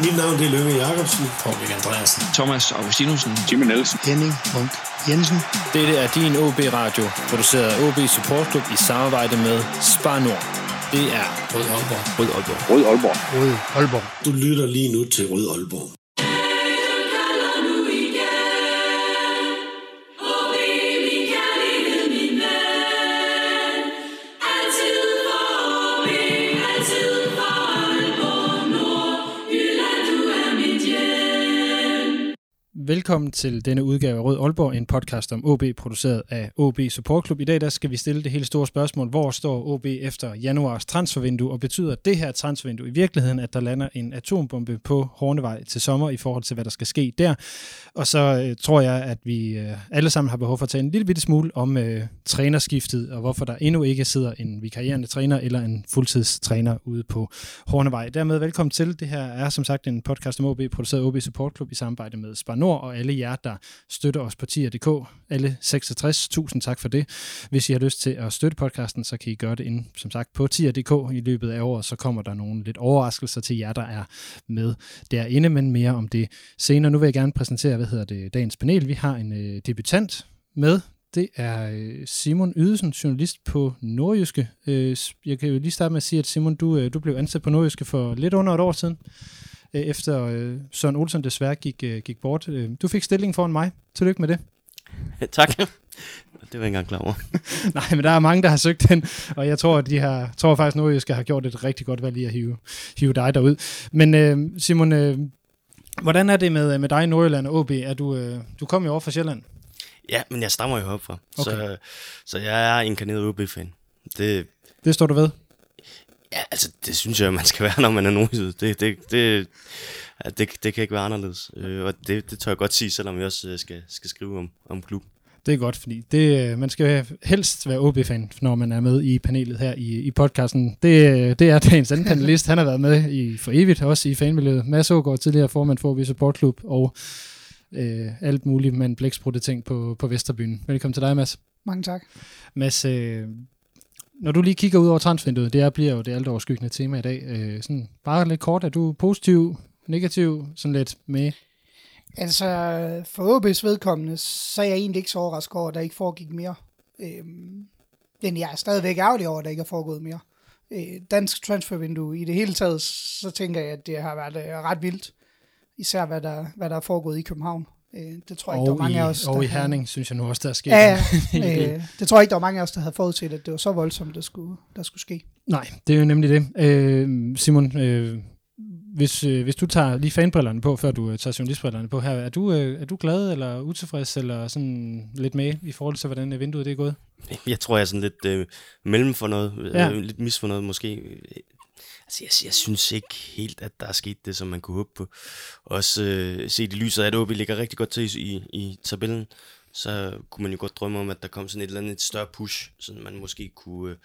Mit navn det er Løve Jacobsen. Paul Andreasen. Thomas Augustinusen. Jimmy Nielsen. Henning Munk Jensen. Dette er din OB Radio, produceret af OB Support Club i samarbejde med Spar Nord. Det er Rød Aalborg. Rød Aalborg. Rød Aalborg. Rød Aalborg. Du lytter lige nu til Rød Aalborg. Velkommen til denne udgave af Rød Aalborg, en podcast om OB, produceret af OB Support Club. I dag der skal vi stille det helt store spørgsmål, hvor står OB efter januars transfervindue, og betyder det her transfervindue i virkeligheden, at der lander en atombombe på Hornevej til sommer i forhold til, hvad der skal ske der? Og så øh, tror jeg, at vi øh, alle sammen har behov for at tale en lille bitte smule om øh, trænerskiftet, og hvorfor der endnu ikke sidder en vikarierende træner eller en fuldtidstræner ude på Hornevej. Dermed velkommen til. Det her er som sagt en podcast om OB, produceret af OB Support Club i samarbejde med Spar Nord, og alle jer, der støtter os på tier.dk. Alle 66. Tusind tak for det. Hvis I har lyst til at støtte podcasten, så kan I gøre det ind, som sagt, på tier.dk i løbet af året. Så kommer der nogle lidt overraskelser til jer, der er med derinde, men mere om det senere. Nu vil jeg gerne præsentere, hvad hedder det, dagens panel. Vi har en øh, debutant med. Det er øh, Simon Ydelsen, journalist på Nordjyske. Øh, jeg kan jo lige starte med at sige, at Simon, du, øh, du blev ansat på Nordjyske for lidt under et år siden efter øh, Søren Olsen desværre gik, øh, gik bort. Øh, du fik stillingen foran mig. Tillykke med det. tak. Det var jeg ikke engang klar over. Nej, men der er mange, der har søgt den, og jeg tror, at de har, tror faktisk, at skal have gjort et rigtig godt valg i at hive, hive dig derud. Men øh, Simon, øh, hvordan er det med, med dig i Nordjylland og OB? Er du, øh, du kom jo over fra Sjælland. Ja, men jeg stammer jo opfra, okay. så, så jeg er inkarneret OB-fan. Det, det står du ved? Ja, altså, det synes jeg, man skal være, når man er nordjyd. Det, det, det, ja, det, det kan ikke være anderledes. Øh, og det, det tør jeg godt sige, selvom jeg også øh, skal, skal skrive om, om klubben. Det er godt, fordi det, øh, man skal helst være OB-fan, når man er med i panelet her i, i podcasten. Det, det er dagens anden panelist. Han har været med i for evigt, også i fanmiljøet. Mads Ågaard, tidligere formand for OB Support Club, og øh, alt muligt med blæksprutte ting på, på Vesterbyen. Velkommen til dig, Mads. Mange tak. Mads, øh, når du lige kigger ud over transfervinduet, det er, bliver jo det alt overskyggende tema i dag. Øh, sådan, bare lidt kort, er du positiv, negativ, sådan lidt med? Altså, for OB's vedkommende, så er jeg egentlig ikke så overrasket over, at der ikke foregik mere. Øh, men jeg er stadigvæk ærgerlig over, at der ikke er foregået mere. Øh, dansk transfervindue i det hele taget, så tænker jeg, at det har været øh, ret vildt. Især hvad der, hvad der er foregået i København. Øh, det tror jeg ikke, der var mange i, af os, Og i Herning, havde... synes jeg nu også, der er sket. Ja, øh, det tror jeg ikke, der var mange af os, der havde forudset, at det var så voldsomt, der skulle, der skulle ske. Nej, det er jo nemlig det. Øh, Simon, øh, hvis, øh, hvis du tager lige fanbrillerne på, før du øh, tager journalistbrillerne på her, er du, øh, er du glad eller utilfreds, eller sådan lidt med i forhold til, hvordan vinduet det er gået? Jeg tror, jeg er sådan lidt øh, mellem for noget, ja. øh, lidt mis for noget måske. Altså, jeg, jeg synes ikke helt, at der er sket det, som man kunne håbe på. Også øh, set i lyset af, at OB ligger rigtig godt til i, i tabellen, så kunne man jo godt drømme om, at der kom sådan et eller andet et større push, så man måske kunne, øh,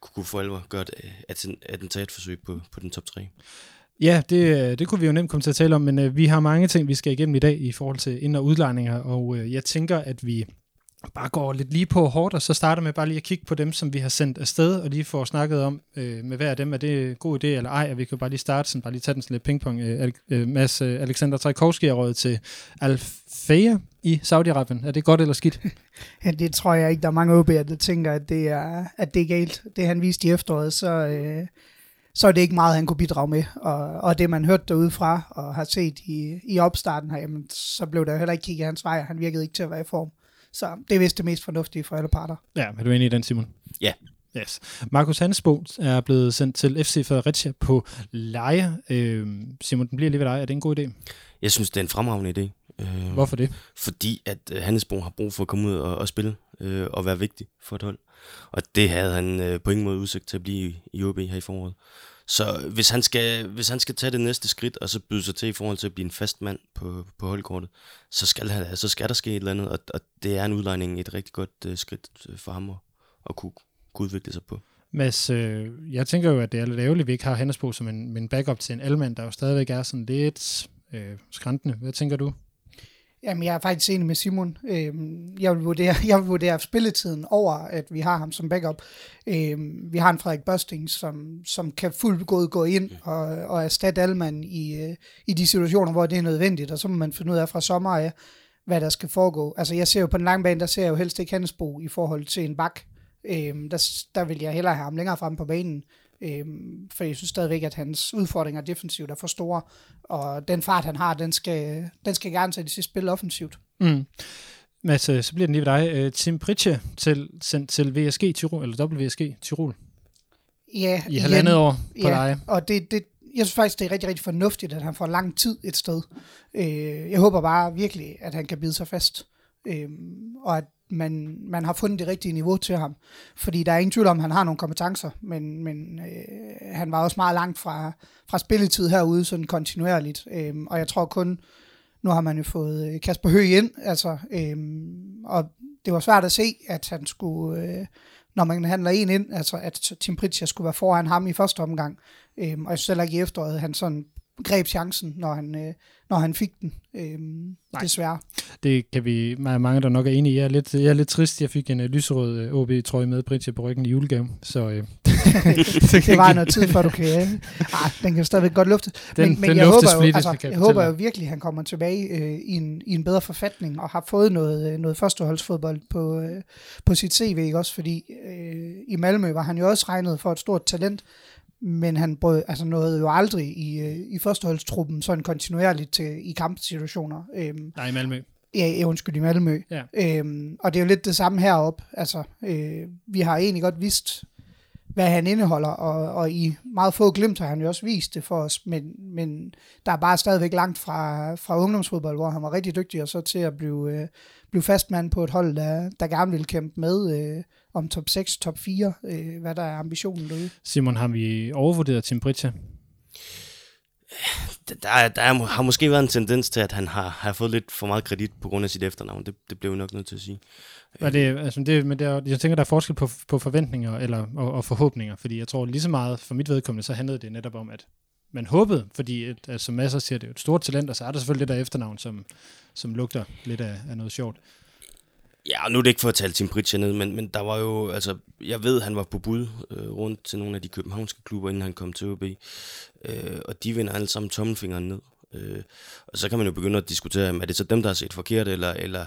kunne, kunne for alvor gøre et attentatforsøg på, på den top 3. Ja, det, øh, det kunne vi jo nemt komme til at tale om, men øh, vi har mange ting, vi skal igennem i dag i forhold til ind- og udlejninger, og øh, jeg tænker, at vi bare går lidt lige på hårdt, og så starter med bare lige at kigge på dem, som vi har sendt afsted, og lige få snakket om øh, med hver af dem, er det en god idé eller ej, og vi kan bare lige starte, sådan, bare lige tage den sådan lidt pingpong. Øh, øh, Mads øh, Alexander Trajkovski er rådet til Al i Saudi-Arabien. Er det godt eller skidt? ja, det tror jeg ikke. Der er mange OB'er, der tænker, at det er, at det er galt. Det han viste i efteråret, så, øh, så er det ikke meget, han kunne bidrage med. Og, og det, man hørte derude fra og har set i, i opstarten her, jamen, så blev der heller ikke kigget hans vej, han virkede ikke til at være i form. Så det er vist det mest fornuftige for alle parter. Ja, er du enig i den, Simon? Ja. Yes. Markus Hansbo er blevet sendt til FC Fredericia på leje. Øh, Simon, den bliver lige ved dig. Er det en god idé? Jeg synes, det er en fremragende idé. Øh, Hvorfor det? Fordi at øh, Hansbo har brug for at komme ud og, og spille øh, og være vigtig for et hold. Og det havde han øh, på ingen måde udsigt til at blive i OB her i foråret. Så hvis han, skal, hvis han skal tage det næste skridt, og så byde sig til i forhold til at blive en fast mand på, på holdkortet, så skal, han, altså, så skal der ske et eller andet, og, og det er en udlejning et rigtig godt uh, skridt øh, for ham at, at kunne, kunne udvikle sig på. Mads, øh, jeg tænker jo, at det er lidt ærgerligt, at vi ikke har Hennesbo som en, en backup til en almand, der jo stadigvæk er sådan lidt øh, skræntende. Hvad tænker du? Jamen, jeg er faktisk enig med Simon. Øhm, jeg, vil vurdere, jeg vil vurdere spilletiden over, at vi har ham som backup. Øhm, vi har en Frederik Børsting, som, som kan fuldgået gå ind og, og erstatte Alman i, øh, i de situationer, hvor det er nødvendigt, og så må man finde ud af fra sommer af, hvad der skal foregå. Altså, jeg ser jo på den lange bane, der ser jeg jo helst ikke Hansbo i forhold til en bak. Øhm, der, der vil jeg hellere have ham længere frem på banen, Øhm, for jeg synes stadigvæk, at hans udfordringer defensivt er for store, og den fart, han har, den skal, den skal gerne sættes i spil offensivt. Mm. Mads, øh, så bliver den lige ved dig. Øh, Tim Pritche til, sendt til VSG Tirol, eller WSG Tirol. Ja, I halvandet år på ja, dig. og det, det, jeg synes faktisk, det er rigtig, rigtig fornuftigt, at han får lang tid et sted. Øh, jeg håber bare virkelig, at han kan bide sig fast, øh, og at man, man har fundet det rigtige niveau til ham. Fordi der er ingen tvivl om, at han har nogle kompetencer, men, men øh, han var også meget langt fra, fra spilletid herude, sådan kontinuerligt. Øh, og jeg tror kun, nu har man jo fået øh, Kasper Høgh ind, altså, øh, og det var svært at se, at han skulle, øh, når man handler en ind, altså at Tim Pritchard skulle være foran ham i første omgang. Øh, og jeg synes heller ikke i efteråret, han sådan greb chancen, når han, øh, når han fik den, øh, desværre. Det kan vi, mange, der nok er enige i. Jeg er lidt, jeg er lidt trist, jeg fik en uh, lyserød uh, OB-trøje med Britje på ryggen i julegave. Så, uh, det var noget tid, før du kan... Ah, den kan stadigvæk godt lufte. Den, men, men den jeg, luftes håber jo, flittigt, altså, jeg jeg håber jo virkelig, at han kommer tilbage øh, i, en, i en bedre forfatning og har fået noget, øh, noget førsteholdsfodbold på, øh, på sit CV, ikke også? Fordi øh, i Malmø var han jo også regnet for et stort talent, men han brød, altså nåede jo aldrig i, øh, i førsteholdstruppen sådan kontinuerligt til, i kampsituationer. Øhm, nej, i Malmø. Ja, ja, undskyld, i Malmø. Ja. Øhm, og det er jo lidt det samme heroppe. Altså, øh, vi har egentlig godt vidst, hvad han indeholder, og, og i meget få glimt har han jo også vist det for os, men, men der er bare stadigvæk langt fra, fra ungdomsfodbold, hvor han var rigtig dygtig, og så til at blive, øh, blive fastmand på et hold, der, der gerne vil kæmpe med øh, om top 6, top 4, øh, hvad der er ambitionen derude. Simon, har vi overvurderet Tim Pritchard? Der, der, der har måske været en tendens til, at han har, har fået lidt for meget kredit på grund af sit efternavn. Det, det blev jeg nok nødt til at sige. Er det, altså det, men det er, jeg tænker, der er forskel på, på forventninger eller, og, og forhåbninger, fordi jeg tror lige så meget, for mit vedkommende, så handlede det netop om, at man håbede, fordi at, altså, som masser siger, det er jo et stort talent, og så er der selvfølgelig lidt af efternavn, som, som lugter lidt af, af noget sjovt. Ja, og nu er det ikke for at tale Tim Pritchard ned, men, men der var jo, altså, jeg ved, han var på bud øh, rundt til nogle af de københavnske klubber, inden han kom til OB, øh, og de vinder alle sammen tommelfingeren ned. Øh, og så kan man jo begynde at diskutere, er det så dem, der har set forkert, eller, eller,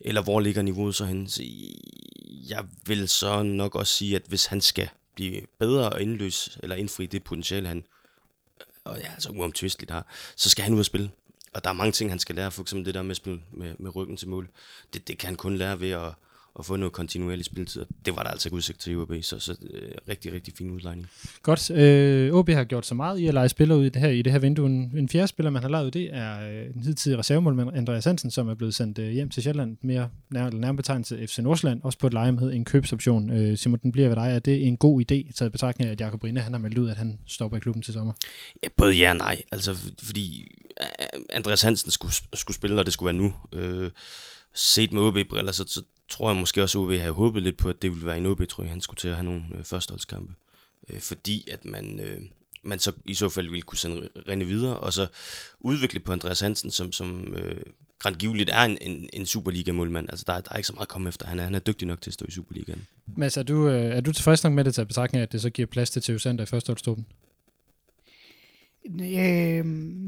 eller hvor ligger niveauet så hen? Så jeg vil så nok også sige, at hvis han skal blive bedre og indløse, eller indfri det potentiale, han og ja, altså uomtvisteligt har, så skal han ud og spille. Og der er mange ting, han skal lære, for eksempel det der med at spille med, med ryggen til mål. Det, det kan han kun lære ved at, at få noget kontinuerlig spilletid. Og det var der altså ikke udsigt til i OB, så, så øh, rigtig, rigtig fin udlejning. Godt. Øh, OB har gjort så meget i at lege spillere ud i det her, i det her vindue. En, en fjerde spiller, man har lavet, det er øh, den hidtidige reservemål Andreas Hansen, som er blevet sendt øh, hjem til Sjælland, mere nær, nærmere betegnet FC Nordsjælland, også på et leje med en købsoption. Øh, Simon, den bliver ved dig. Er det en god idé, taget betragtning af, at Jakob Rine, han har meldt ud, at han stopper i klubben til sommer? Ja, både ja og nej. Altså, fordi øh, Andreas Hansen skulle, skulle spille, og det skulle være nu. Øh, set med OB-briller, så, så tror jeg måske også, at OB havde håbet lidt på, at det ville være en OB-trøje, han skulle til at have nogle øh, førsteholdskampe. Øh, fordi at man, øh, man så i så fald ville kunne sende René videre, og så udvikle på Andreas Hansen, som, som øh, grandgiveligt er en, en, en Superliga-målmand. Altså, der, der er ikke så meget at komme efter. Han er, han er dygtig nok til at stå i Superligaen. Mads, er du, øh, er du tilfreds nok med det til betragtning af, at det så giver plads til Theo Sander i førsteholdsstruppen? Øh,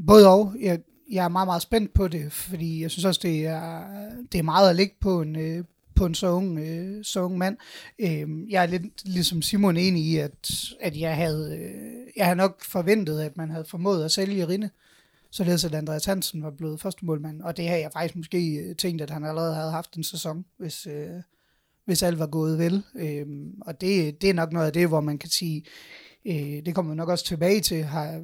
både og. Jeg, jeg er meget, meget spændt på det, fordi jeg synes også, det er, det er meget at ligge på en, øh, på en så ung, øh, så ung mand. Øh, jeg er lidt ligesom Simon enig i, at, at jeg, havde, øh, jeg havde nok forventet, at man havde formået at sælge Rinde, således at Andreas Hansen var blevet første målmand. Og det havde jeg faktisk måske øh, tænkt, at han allerede havde haft en sæson, hvis, øh, hvis alt var gået vel. Øh, og det, det er nok noget af det, hvor man kan sige, øh, det kommer vi nok også tilbage til, har,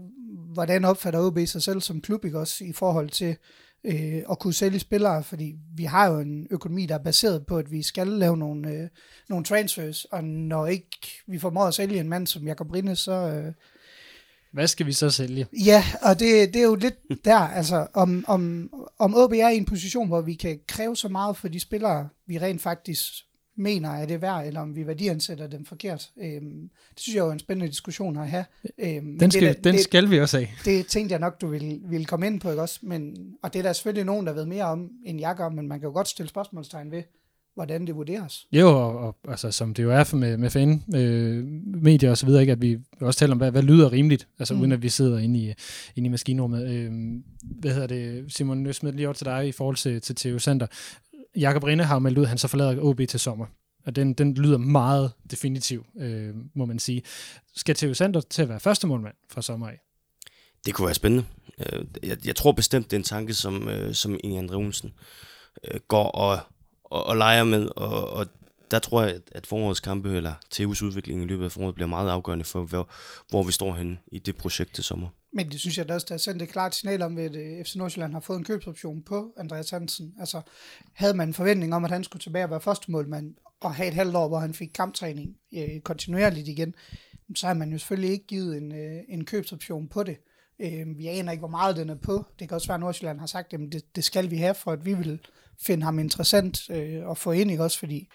hvordan opfatter OB sig selv som klub, ikke også, i forhold til øh, at kunne sælge spillere, fordi vi har jo en økonomi, der er baseret på, at vi skal lave nogle, øh, nogle transfers, og når ikke vi formår at sælge en mand som Jakob Rinde, så... Øh, Hvad skal vi så sælge? Ja, og det, det er jo lidt der, altså om, om, om OB er i en position, hvor vi kan kræve så meget for de spillere, vi rent faktisk mener er det værd, eller om vi værdiansætter dem forkert. Øhm, det synes jeg er en spændende diskussion at have. Øhm, Den skal, det, den det, skal vi også have. det tænkte jeg nok, du ville, ville komme ind på, ikke også? Men, og det er der selvfølgelig nogen, der ved mere om, end jeg gør, men man kan jo godt stille spørgsmålstegn ved, hvordan det vurderes. Jo, og, og altså, som det jo er med, med fan, øh, medier og så videre, ikke, at vi også taler om, hvad, hvad lyder rimeligt, altså Mm. uden at vi sidder inde i, inde i maskinrummet. Øh, hvad hedder det, Simon, jeg smider lige over til dig i forhold til, til Theo Sander. Jakob Rinde har meldt ud, at han så forlader OB til sommer. Og den, den lyder meget definitiv, øh, må man sige. Skal Theo Sander til at være første målmand fra sommer af? Det kunne være spændende. Øh, jeg, jeg tror bestemt, det er en tanke, som, øh, som Inge Andre Olsen øh, går og, og, og leger med, og, og der tror jeg, at- forårets kampe, eller TU's udvikling i løbet af foråret, bliver meget afgørende for, hvor, hvor vi står henne i det projekt til sommer. Men det synes jeg da også, der er sendt et klart signal om, at øh, FC Nordsjælland har fået en købsoption på Andreas Hansen. Altså, havde man en forventning om, at han skulle tilbage og være første målmand, og have et halvt år, hvor han fik kamptræning øh, kontinuerligt igen, så har man jo selvfølgelig ikke givet en, øh, en købsoption på det. Øh, vi aner ikke, hvor meget den er på. Det kan også være, at Nordsjælland har sagt, at det, det skal vi have, for at vi vil finde ham interessant øh, at få ind, ikke også? Fordi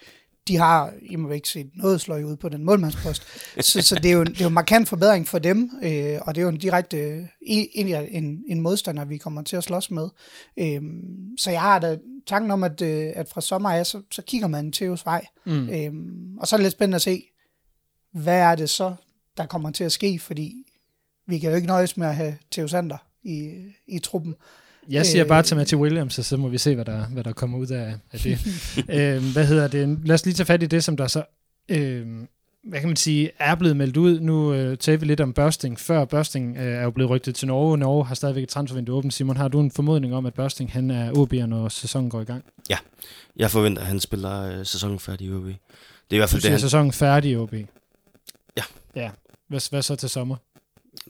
de har imod ikke set noget sløj ud på den målmandspost. så, så det, er jo, det er jo en markant forbedring for dem, øh, og det er jo en direkte egentlig en, en modstander, vi kommer til at slås med. Øh, så jeg har da tanken om, at, øh, at fra sommer af, så, så kigger man Theos vej. Mm. Øh, og så er det lidt spændende at se, hvad er det så, der kommer til at ske, fordi vi kan jo ikke nøjes med at have Theo Sander i, i truppen. Jeg siger Øh, bare til Matthew Williams, og så må vi se, hvad der, hvad der kommer ud af, af det. øh, hvad hedder det? Lad os lige tage fat i det, som der så, øh, hvad kan man sige, er blevet meldt ud. Nu øh, taler vi lidt om Børsting. Før Børsting øh, er jo blevet rygtet til Norge. Norge har stadigvæk et transfervindue åbent. Simon, har du en formodning om, at Børsting han er OB'er, når sæsonen går i gang? Jeg forventer, at han spiller øh, sæsonen færdig i OB. Det er i hvert Du fald det, siger han, sæsonen færdig i OB. Ja. Ja. Hvad, hvad så til sommer?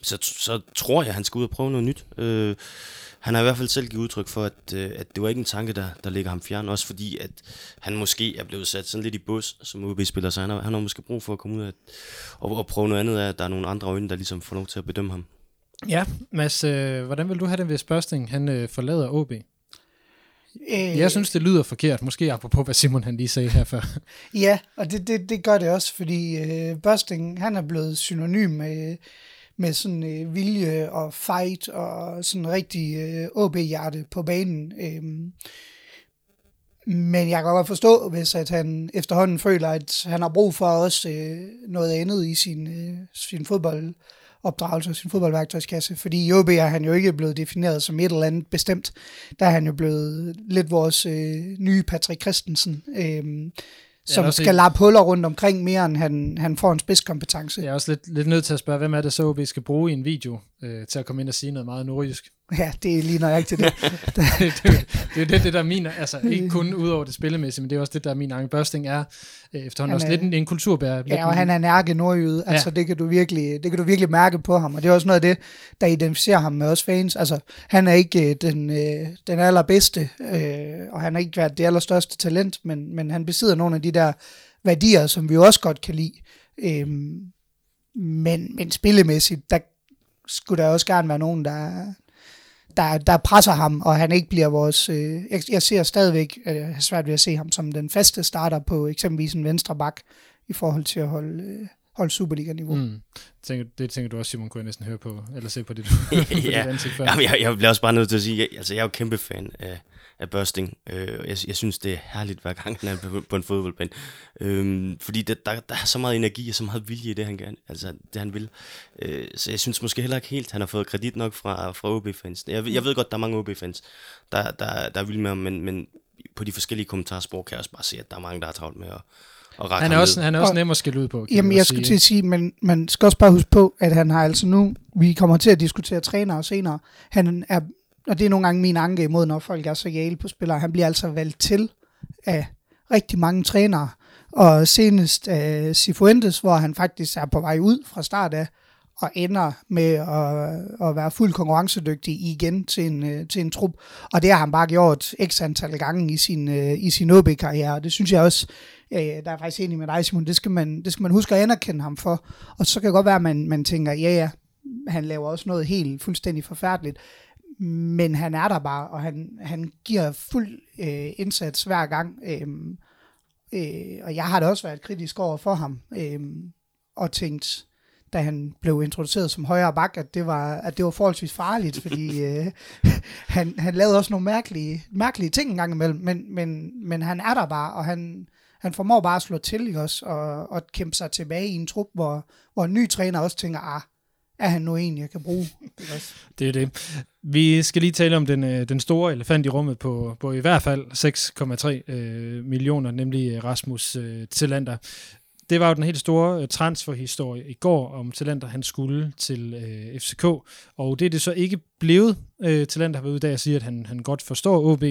så, så tror jeg, at han skal ud og prøve noget nyt. Øh, han har i hvert fald selv givet udtryk for, at, øh, at det var ikke en tanke, der, der ligger ham fjern. Også fordi, at han måske er blevet sat sådan lidt i bus som OB-spiller, så han har, han har måske brug for at komme ud af, og, og prøve noget andet af, at der er nogle andre øjne, der ligesom får lov til at bedømme ham. Ja, Mads, øh, hvordan vil du have det, hvis Børsting han øh, forlader OB? Øh, Jeg synes, det lyder forkert. Måske apropos, hvad Simon han lige sagde her før. Ja, og det, det, det gør det også, fordi øh, Børsting, han er blevet synonym med, med sådan øh, vilje og fight og sådan rigtig øh, OB-hjerte på banen. Øh, men jeg kan godt forstå, hvis at han efterhånden føler, at han har brug for også øh, noget andet i sin, øh, sin fodboldopdragelse og sin fodboldværktøjskasse. Fordi i OB er han jo ikke blevet defineret som et eller andet bestemt. Der er han jo blevet lidt vores øh, nye Patrick Christensen, øh, som også skal lappe huller rundt omkring mere, end han, han får en spidskompetence. Jeg er også lidt, lidt nødt til at spørge, hvem er det så, OB skal bruge i en video øh, til at komme ind og sige noget meget nordjysk? Ja, det er lige nøjagtigt det. det, det, det, det er jo det, det der er min, altså ikke kun ud over det spillemæssige, men det er også det, der er min Anke Børsting er øh, efterhånden Han også lidt en, en kulturbærer. Ja, og han er en ærke nordjyde. Ja. Altså, det kan, du virkelig, det kan du virkelig mærke på ham. Og det er også noget af det, der identificerer ham med os fans. Altså, han er ikke øh, den, øh, den allerbedste, øh, og han har ikke været det allerstørste talent, men, men han besidder nogle af de der værdier, som vi også godt kan lide. Øh, men, men spillemæssigt, der skulle der også gerne være nogen, der, der, der presser ham, og han ikke bliver vores... Øh, jeg, jeg ser stadigvæk, øh, jeg har svært ved at se ham som den faste starter på eksempelvis en venstre bak, i forhold til at holde, øh, holde Superliga-niveau. Mm. Tænker, det tænker du også, Simon, kunne jeg næsten høre på, eller se på dit, på dit ja. ansigt før. Jamen, jeg, jeg bliver også bare nødt til at sige, jeg, altså jeg er jo kæmpe fan af, af Børsting. Øh, jeg, jeg synes, det er herligt, hver gang han er på, på en fodboldbane. Øh, fordi det, der, der er så meget energi og så meget vilje i det, han, gerne, altså, det, han vil. Øh, så jeg synes måske heller ikke helt, han har fået kredit nok fra, fra OB-fans. Jeg, ved- jeg ved godt, der er mange OB-fans, der, der, der er vilde med ham, men, men på de forskellige kommentarspor kan jeg også bare se, at der er mange, der har travlt med at, at række Han er ham også, ned. han er også Og- nem at skille ud på. Jamen, man jeg skulle til at sige, men man skal også bare huske på, at han har altså nu, vi kommer til at diskutere trænere senere, han er, og det er nogle gange min anke imod, når folk er så jæle på spillere, han bliver altså valgt til af rigtig mange trænere, og senest af Cifuentes, hvor han faktisk er på vej ud fra start af, og ender med at, at være fuldt konkurrencedygtig igen til en, øh, til en trup. Og det har han bare gjort x antal gange i sin, øh, i sin OB-karriere. Det synes jeg også, øh, der er faktisk enig med dig, Simon, det skal, man, det skal man huske at anerkende ham for. Og så kan det godt være, at man, man tænker, ja ja, han laver også noget helt fuldstændig forfærdeligt. Men han er der bare, og han, han giver fuld øh, indsats hver gang. Øh, Øh, og jeg har da også været kritisk over for ham, øh, og tænkt, da han blev introduceret som højre bak, at det var, at det var forholdsvis farligt, fordi øh, han, han lavede også nogle mærkelige, mærkelige ting engang imellem, men, men, men han er der bare, og han, han formår bare at slå til i os, og, og kæmpe sig tilbage i en trup, hvor, hvor en ny træner også tænker, ah, er han nu en, jeg kan bruge? Det er det. Vi skal lige tale om den, øh, den store elefant i rummet på, på i hvert fald 6,3 øh, millioner, nemlig øh, Rasmus øh, Tillander. Det var jo den helt store øh, transferhistorie i går om Tillander, han skulle til øh, FCK, og det er det så ikke blevet. Øh, Tillander har været ude i dag og sige, at han, han godt forstår OB,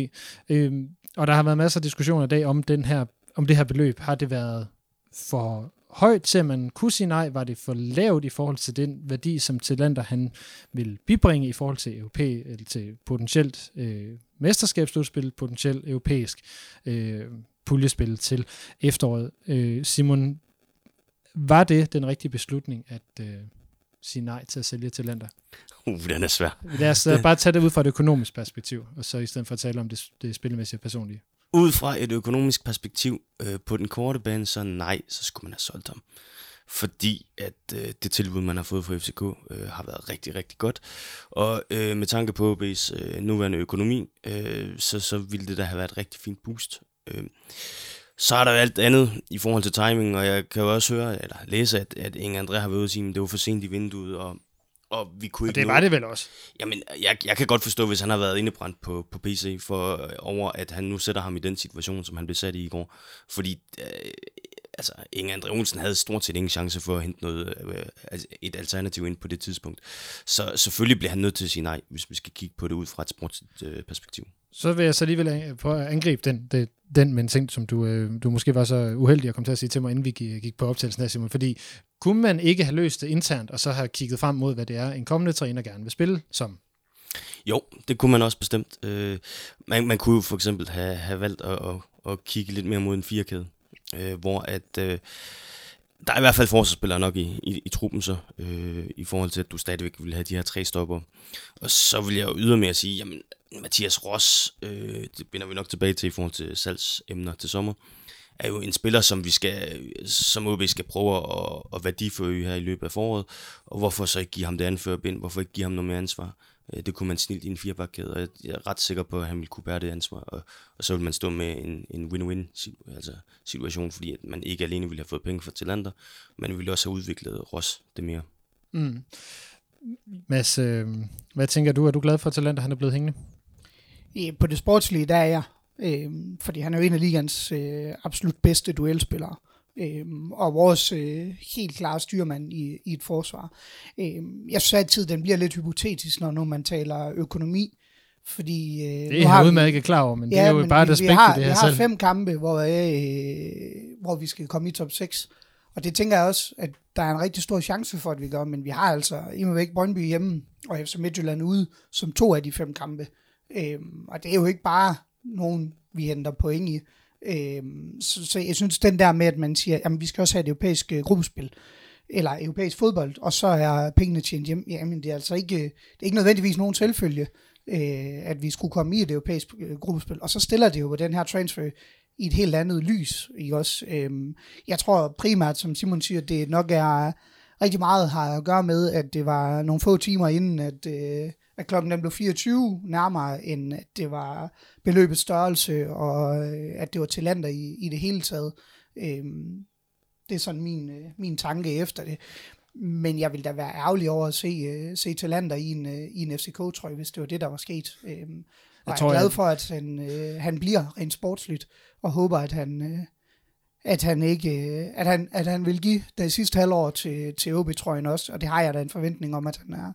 øh, og der har været masser af diskussioner i dag om, den her, om det her beløb. Har det været for højt til, at man kunne sige nej? Var det for lavt i forhold til den værdi, som Tillander han vil bibringe i forhold til europæ, eller til potentielt øh, mesterskabsslutspil, potentielt europæisk øh, puljespil til efteråret? Øh, Simon, var det den rigtige beslutning at øh, sige nej til at sælge Tillander? Uh, den er svær. Lad os uh, bare tage det ud fra et økonomisk perspektiv, og så i stedet for at tale om det, det spillemæssige personlige. Ud fra et økonomisk perspektiv øh, på den korte bane, så nej, så skulle man have solgt ham. Fordi at øh, det tilbud, man har fået fra FCK, øh, har været rigtig, rigtig godt. Og øh, med tanke på OB's øh, nuværende økonomi, øh, så, så ville det da have været et rigtig fint boost. Øh, så er der jo alt andet i forhold til timing, og jeg kan jo også høre, eller læse, at, at Inge André har været ude og sige, at det var for sent i vinduet, og, og vi kunne Og ikke det nå- var det vel også. Jamen, jeg, jeg kan godt forstå, hvis han har været indebrændt på, på PC, for øh, over at han nu sætter ham i den situation, som han blev sat i i går. Fordi, øh, altså, Inge André Olsen havde stort set ingen chance for at hente noget, øh, altså et alternativ ind på det tidspunkt. Så selvfølgelig bliver han nødt til at sige nej, hvis vi skal kigge på det ud fra et sportsligt øh, perspektiv. Så vil jeg så alligevel prøve at angribe den, det, den med en ting, som du, øh, du måske var så uheldig at komme til at sige til mig, inden vi gik, gik på optagelsen her, Simon. Fordi kunne man ikke have løst det internt, og så have kigget frem mod, hvad det er, en kommende træner gerne vil spille som? Jo, det kunne man også bestemt. Øh, man, man kunne jo for eksempel have, have valgt at, at, at kigge lidt mere mod en firekæde, øh, hvor at... Øh, der er i hvert fald forsvarsspillere nok i, i, i truppen så, øh, i forhold til, at du stadigvæk vil have de her tre stopper. Og så vil jeg jo ydermere sige, jamen, Mathias Ross, øh, det binder vi nok tilbage til i forhold til salgsemner til sommer, er jo en spiller, som vi skal, som OB skal prøve at, at værdiforøge her i løbet af foråret. Og hvorfor så ikke give ham det anførerbind? Hvorfor ikke give ham noget mere ansvar? Øh, Det kunne man snilt i en firebakkæde, og jeg- jeg er ret sikker på, at han ville kunne bære det ansvar, og, og så ville man stå med en, en win-win altså situation, fordi at man ikke alene ville have fået penge fra Tillander, men ville også have udviklet Ross det mere. Mm. Mads, øh, hvad tænker du? Er du glad for, at Talenter han er blevet hængende? Ja, På det sportslige, der er jeg. Øhm, fordi han er jo en af ligans øh, absolut bedste duelspillere. Øhm, og vores øh, helt klare styrmand i, i et forsvar. Øhm, jeg synes altid, den bliver lidt hypotetisk, når nu man taler økonomi. Fordi, øh, Det er jeg har vi- udmærket klar over, men ja, det er jo men bare et vi, aspekt vi har, i det vi her har selv. fem kampe, hvor, øh, hvor vi skal komme i top 6. Og det tænker jeg også, at der er en rigtig stor chance for, at vi gør. Men vi har altså imod væk Brøndby hjemme, og FC Midtjylland ude, som to af de fem kampe. Øhm, og det er jo ikke bare nogen, vi henter point i. Øh, så, så jeg synes, den der med, at man siger, at vi skal også have et europæisk øh, gruppespil, eller europæisk fodbold, og så er pengene tjent hjem. Jamen, det er altså ikke, øh, det er ikke nødvendigvis nogen selvfølge, øh, at vi skulle komme i et europæisk øh, gruppespil. Og så stiller det jo på den her transfer i et helt andet lys. Ikke også? Øhm, jeg tror primært, som Simon siger, det nok er rigtig meget har at gøre med, at det var nogle få timer inden, at, øh, at klokken den blev 24 nærmere, end at det var beløbets størrelse, og øh, at det var til lander i, i det hele taget. Øhm, det er sådan min, øh, min tanke efter det. Men jeg vil da være ærgerlig over at se, øh, se Talander i en, øh, i en FCK-trøje, hvis det var det, der var sket. Og Jeg jeg, tror, er glad for, at han, øh, han bliver rent sportsligt, og håber, at han, øh, at han ikke, øh, at han, at han vil give det sidste halvår til, til OB-trøjen også, og det har jeg da en forventning om, at han er,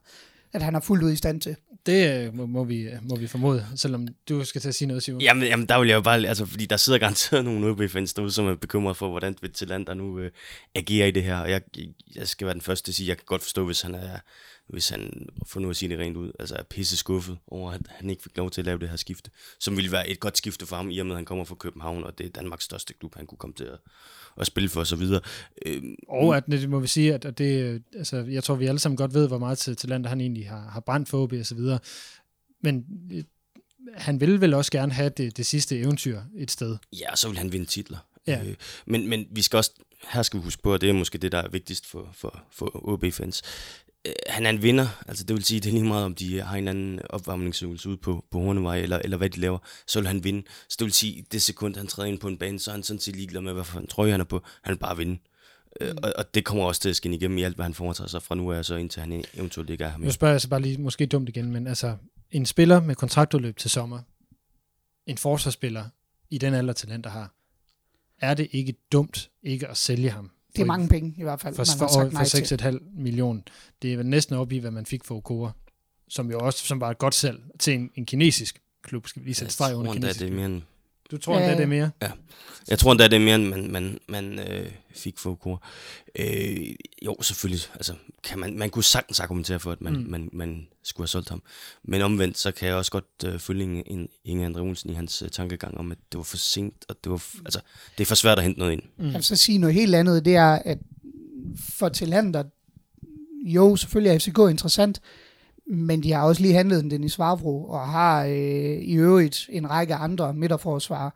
at han er fuldt ud i stand til. Det øh, må, må, vi, må vi formode, selvom du skal til at sige noget, Simon. Jamen, jamen der vil jeg jo bare, altså, fordi der sidder garanteret nogle OB-fans derude, som er bekymret for, hvordan vil Tillander nu øh, agerer i det her, og jeg, jeg skal være den første til at sige, jeg kan godt forstå, hvis han er, hvis han, for nu at sige det rent ud, altså er pisse skuffet over, at han ikke fik lov til at lave det her skifte, som ville være et godt skifte for ham, i og med, at han kommer fra København, og det er Danmarks største klub, han kunne komme til at, at spille for, og så videre. Øhm, Og at det må vi sige, at at det, øh, altså, jeg tror, vi alle sammen godt ved, hvor meget til Talander han egentlig har, har brændt for OB og så videre. Men øh, han vil vel også gerne have det, det sidste eventyr et sted. Ja, og så vil han vinde titler. Ja. Øh, men, men vi skal også, her skal vi huske på, at det er måske det, der er vigtigst for, for, for OB-fans. Øh, han er en vinder, altså det vil sige, det er lige meget, om de har en anden opvarmningsøvelse ude på, på Hornevej, eller, eller hvad de laver, så vil han vinde. Så det vil sige, det sekund, han træder ind på en bane, så er han sådan set ligeglad med, hvad for en trøje han er på. Han vil bare vinde. Mm. Og, og det kommer også til at skinne igennem i alt, hvad han foretager sig fra nu af, så indtil han eventuelt ikke er her Nu spørger jeg så bare lige, måske dumt igen, men altså, en spiller med kontraktudløb til sommer, en forsvarsspiller i den alder, talenter har, er det ikke dumt ikke at sælge ham? Det er mange penge i hvert fald, for, man for, har sagt nej for til. 6,5 millioner. Det er vel næsten op i, hvad man fik for Okora, som jo også som var et godt salg til en, en kinesisk klub. Skal vi lige sætte streg Jeg under kinesisk det er mere end Du tror endda, Ja. det er mere? Jeg tror endda, det er mere, end man, man, man øh, fik for Okora. Øh, jo, selvfølgelig. Altså, kan man, man kunne sagtens argumentere for, at man, Mm. man, man skulle have solgt ham. Men omvendt, så kan jeg også godt øh, følge Inge, Inge- Inge Andre Olsen i hans øh, tankegang om, at det var for sent, og det var, f- altså, det er for svært at hente noget ind. Mm. Jeg vil så sige noget helt andet, det er, at for talenter, jo, selvfølgelig er FCK interessant, men de har også lige handlet den Dennis Vavro, og har øh, i øvrigt en række andre midterforsvarer.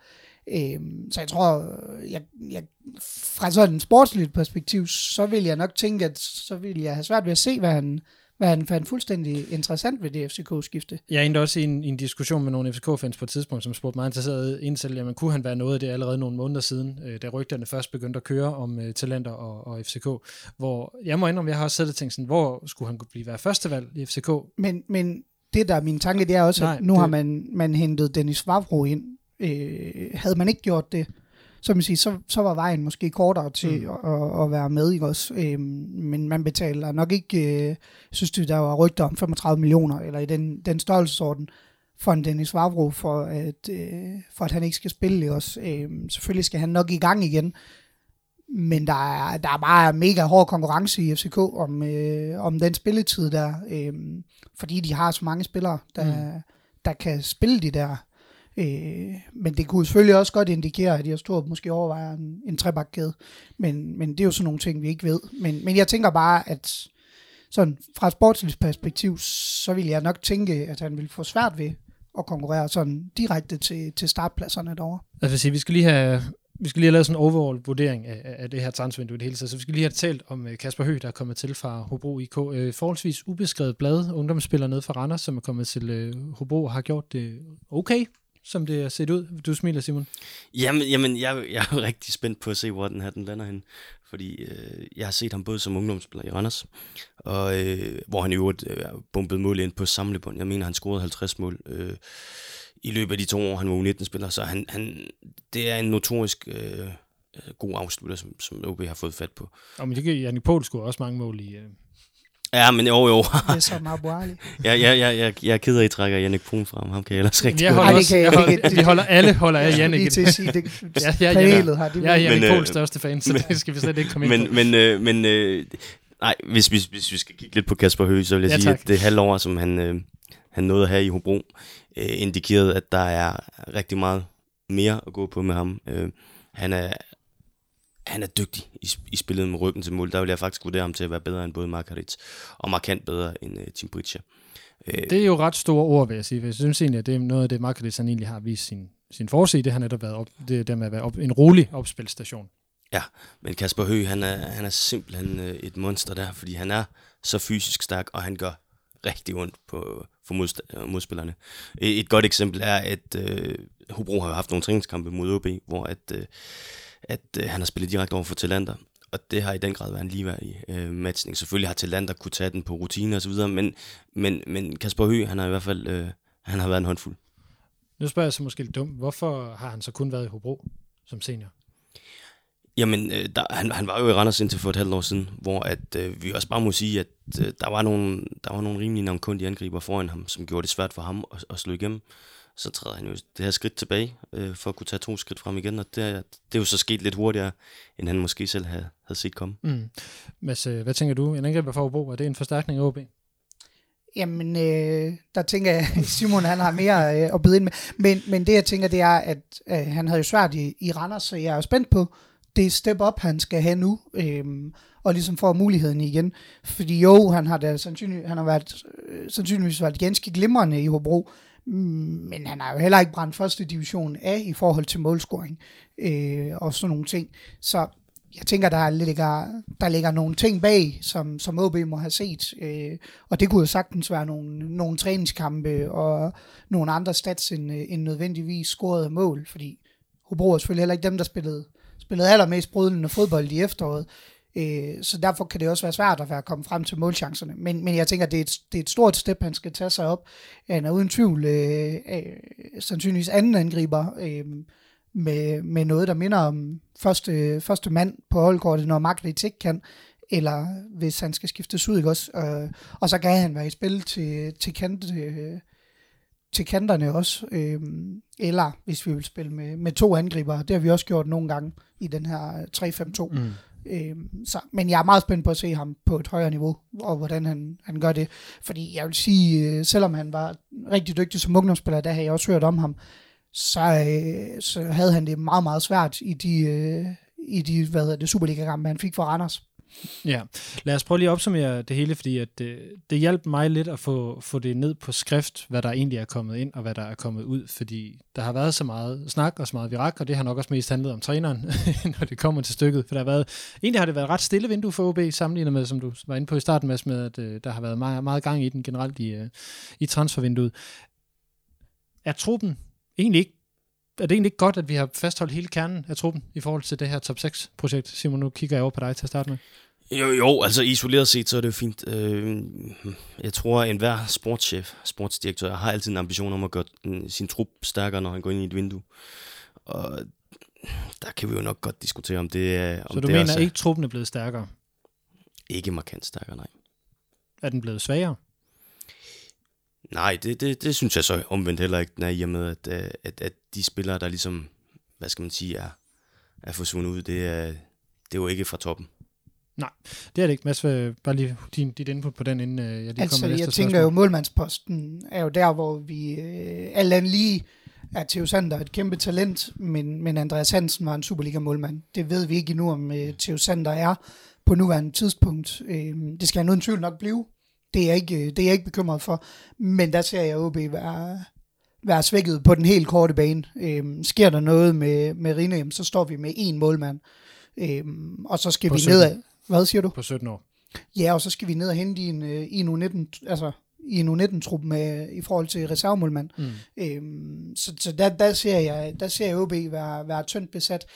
Øh, så jeg tror, jeg, jeg, fra sådan et sportsligt perspektiv, så vil jeg nok tænke, at så vil jeg have svært ved at se, hvad han, hvad han fandt fuldstændig interessant ved det FCK-skifte. Jeg endte også i en, i en diskussion med nogle FCK-fans på et tidspunkt, som spurgte mig interesseret ind til, jamen kunne han være noget af det allerede nogle måneder siden, øh, da rygterne først begyndte at køre om øh, talenter og, og FCK, hvor jeg må indrømme, jeg har også selv tænkt sådan, hvor skulle han kunne blive være førstevalg i FCK? Men, men det, der er min tanke, det er også, Nej, at nu det- har man, man hentet Dennis Vavro ind. Øh, havde man ikke gjort det, så, man siger, så, så var vejen måske kortere til Mm. at, at, at være med. Ikke også? Øh, men man betaler nok ikke, øh, synes det, der var rygter om 35 millioner, eller i den, den størrelsesorden, for en Dennis Vavro, for at, øh, for at han ikke skal spille. Ikke også? Øh, selvfølgelig skal han nok i gang igen, men der er, der er bare mega hård konkurrence i FCK om, øh, om den spilletid der, øh, fordi de har så mange spillere, der, mm. der kan spille de der. Øh, men det kunne selvfølgelig også godt indikere, at jeg har måske overvejer en, en trebakkæde. Men, men det er jo sådan nogle ting, vi ikke ved. Men, men jeg tænker bare, at sådan fra et sportsligt perspektiv, så vil jeg nok tænke, at han vil få svært ved at konkurrere sådan direkte til, til startpladserne derovre. Altså, vil sige, vi skal lige have, vi skal lige have lavet sådan en overall vurdering af, af det her transfervindue i det hele taget. Så vi skal lige have talt om øh, Kasper Høgh, der er kommet til fra Hobro IK. Øh, forholdsvis ubeskrevet blad, ungdomsspiller nede fra Randers, som er kommet til øh, Hobro og har gjort det okay, som det er set ud. Du smiler, Simon. Jamen, jamen jeg, jeg er rigtig spændt på at se, hvor den her den lander hen. Fordi øh, jeg har set ham både som ungdomsspiller i Randers, og øh, hvor han i øvrigt øh, bumpede mål ind på samlebånd. Jeg mener, han scorede 50 mål øh, i løbet af de to år, han var U19-spiller. Så han, han, det er en notorisk øh, god afslutter, som, som OB har fået fat på. Og men det kan Jannik Pohl scorer også mange mål i... Øh. Ja, men jo, jo. Det er som Abu Ali. jeg, jeg, jeg, jeg, jeg er ked af, at I trækker Jannik Brun frem. Ham kan jeg ellers rigtig Jeg godt holder også, kan jeg jeg ikke. holder, vi holder alle holder af Jannik. Lige til at sige, det Ja, ja, ja. panelet har. Det Jeg er Jannik Men, øh, Pohls største fan, så det skal vi slet ikke komme ind på. Men, men, øh, men øh, nej, hvis, hvis, hvis vi skal kigge lidt på Kasper Høgh, så vil jeg Ja, ja, sige, tak. at det halvår, som han, øh, han nåede at have i Hobro, øh, indikerede, at der er rigtig meget mere at gå på med ham. Øh, han er han er dygtig i, i spillet med ryggen til mål. Der vil jeg faktisk vurdere ham til at være bedre end både Margarit og markant bedre end øh, Tim Britcher. Øh, Det er jo ret store ord, vil jeg sige. for Jeg synes egentlig, at det er noget af det, Markelis han egentlig har vist sin, sin forside. Det har netop været op, det der med at være op, en rolig opspilstation. Men Kasper Høgh, han er, han er simpelthen øh, et monster der, fordi han er så fysisk stærk, og han gør rigtig ondt på, for modst- øh, modspillerne. Et, et godt eksempel er, at øh, Hobro har haft nogle træningskampe mod OB, hvor at, øh, at øh, han har spillet direkte over for Talander, og det har i den grad været en ligeværdig øh, matchning. Selvfølgelig har Talander kunne tage den på rutine og så videre, men, men, men Kasper Høgh, han har i hvert fald øh, han har været en håndfuld. Nu spørger jeg så måske lidt dumt. Hvorfor har han så kun været i Hobro som senior? Jamen, øh, der, han, han var jo i Randers indtil for et halvt år siden, hvor at, øh, vi også bare må sige, at øh, der, var nogle, der var nogle rimelige navnkundige angriber foran ham, som gjorde det svært for ham at, at slå igennem. Så træder han jo det her skridt tilbage, øh, for at kunne tage to skridt frem igen, og det, er- det er jo så sket lidt hurtigere, end han måske selv havde, havde set komme. Mm. Mads, øh, hvad tænker du? En angriber for Hobro, er det en forstærkning af OB? Jamen, øh, der tænker jeg, Simon han har mere øh, at byde ind med. Men, men det jeg tænker, det er, at øh, han havde jo svært i, i Randers, så jeg er jo spændt på det step up, han skal have nu, øh, og ligesom får muligheden igen. Fordi jo, han har da sandsynlig, han har været, øh, sandsynligvis været ganske glimrende i Hobro, men han har jo heller ikke brændt første division af i forhold til målscoring øh, og sådan nogle ting. Så jeg tænker, der ligger, der ligger nogle ting bag, som, som OB må have set. Øh, og det kunne jo sagtens være nogle, nogle træningskampe og nogle andre stats end, end nødvendigvis scorede mål, fordi Hobro er selvfølgelig heller ikke dem, der spillede, spillede allermest brydende fodbold i efteråret. Øh, så derfor kan det også være svært at være kommet frem til målchancerne. Men, men jeg tænker, det er, et, det er et stort step, han skal tage sig op. Han er uden tvivl øh, øh, sandsynligvis anden angriber øh, med, med noget, der minder om første, første mand på holdkortet, når Magritte ikke kan, eller hvis han skal skiftes ud, ikke også? Øh, og så kan han være i spil til, til kant, øh, til kanterne også, øh, eller hvis vi vil spille med, med to angriber. Det har vi også gjort nogle gange i den her 3-5-2. Mm. Øh, så, men jeg er meget spændt på at se ham på et højere niveau, og hvordan han, han gør det. Fordi jeg vil sige, øh, selvom han var rigtig dygtig som ungdomsspiller, der har jeg også hørt om ham, så, øh, så havde han det meget, meget svært i de, øh, i de hvad hedder det, Superliga-kampe, han fik for Randers. Ja, lad os prøve lige at opsummere det hele, fordi at det, det hjalp mig lidt at få, få det ned på skrift, hvad der egentlig er kommet ind, og hvad der er kommet ud, fordi der har været så meget snak og så meget virak, og det har nok også mest handlet om træneren, når det kommer til stykket, for der har været, egentlig har det været ret stille vindue for OB, sammenlignet med, som du var inde på i starten, Mads, med at øh, der har været meget, meget gang i den generelt i, øh, i transfervinduet. Er truppen egentlig ikke er det egentlig ikke godt, at vi har fastholdt hele kernen af truppen i forhold til det her top 6-projekt? Simon, nu kigger jeg over på dig til at starte med. Jo, jo, altså isoleret set, så er det jo fint. Øh, jeg tror, at enhver sportschef, sportsdirektør, har altid en ambition om at gøre sin trup stærkere, når han går ind i et vindue. Og der kan vi jo nok godt diskutere, om det er... Om så du det mener er, ikke, truppen er blevet stærkere? Ikke markant stærkere, nej. Er den blevet svagere? Nej, det, det, det synes jeg så omvendt heller ikke, når i og med, at, øh, at, at de spillere, der ligesom, hvad skal man sige, er, er forsvundet ud, det er, det er jo ikke fra toppen. Nej, det er det ikke. Mads, bare lige din, dit input på den, inden øh, jeg lige altså, kommer med jeg næste tænker spørgsmål. jo, målmandsposten er jo der, hvor vi øh, alt lige er Theo Sander et kæmpe talent, men, men Andreas Hansen var en Superliga-målmand. Det ved vi ikke endnu, om øh, Theo Sander er på nuværende tidspunkt. Øh, det skal han uden tvivl nok blive. Det er, jeg ikke, det er jeg ikke bekymret for. Men der ser jeg OB være, være svækket på den helt korte bane. Øhm, sker der noget med, med Rine, så står vi med én målmand. Øhm, og så skal På vi 17. Hvad siger du? På 17 år. Ja, og så skal vi ned og hente i en, øh, i en U19, altså i en U19-trup med, i forhold til reservemålmand. Mm. Øhm, så så der, der, ser jeg, der ser jeg OB være, være tyndt besat.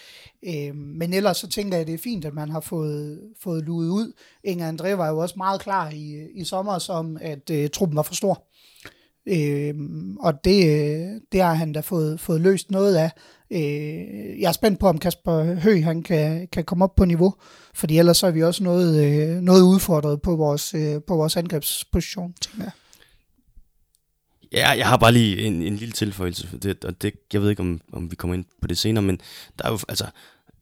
Øhm, men ellers så tænker jeg, at det er fint, at man har fået, fået luet ud. Inger André var jo også meget klar i, i sommer som, at øh, truppen var for stor. Øhm, og det, øh, det har han da fået, fået løst noget af. Øh, jeg er spændt på, om Kasper Høgh han kan, kan komme op på niveau, fordi ellers så er vi også noget, øh, noget udfordret på vores, øh, på vores angrebsposition, tænker jeg. Ja, jeg har bare lige en, en lille tilføjelse, for det, og det, jeg ved ikke, om, om vi kommer ind på det senere, men der er jo, altså,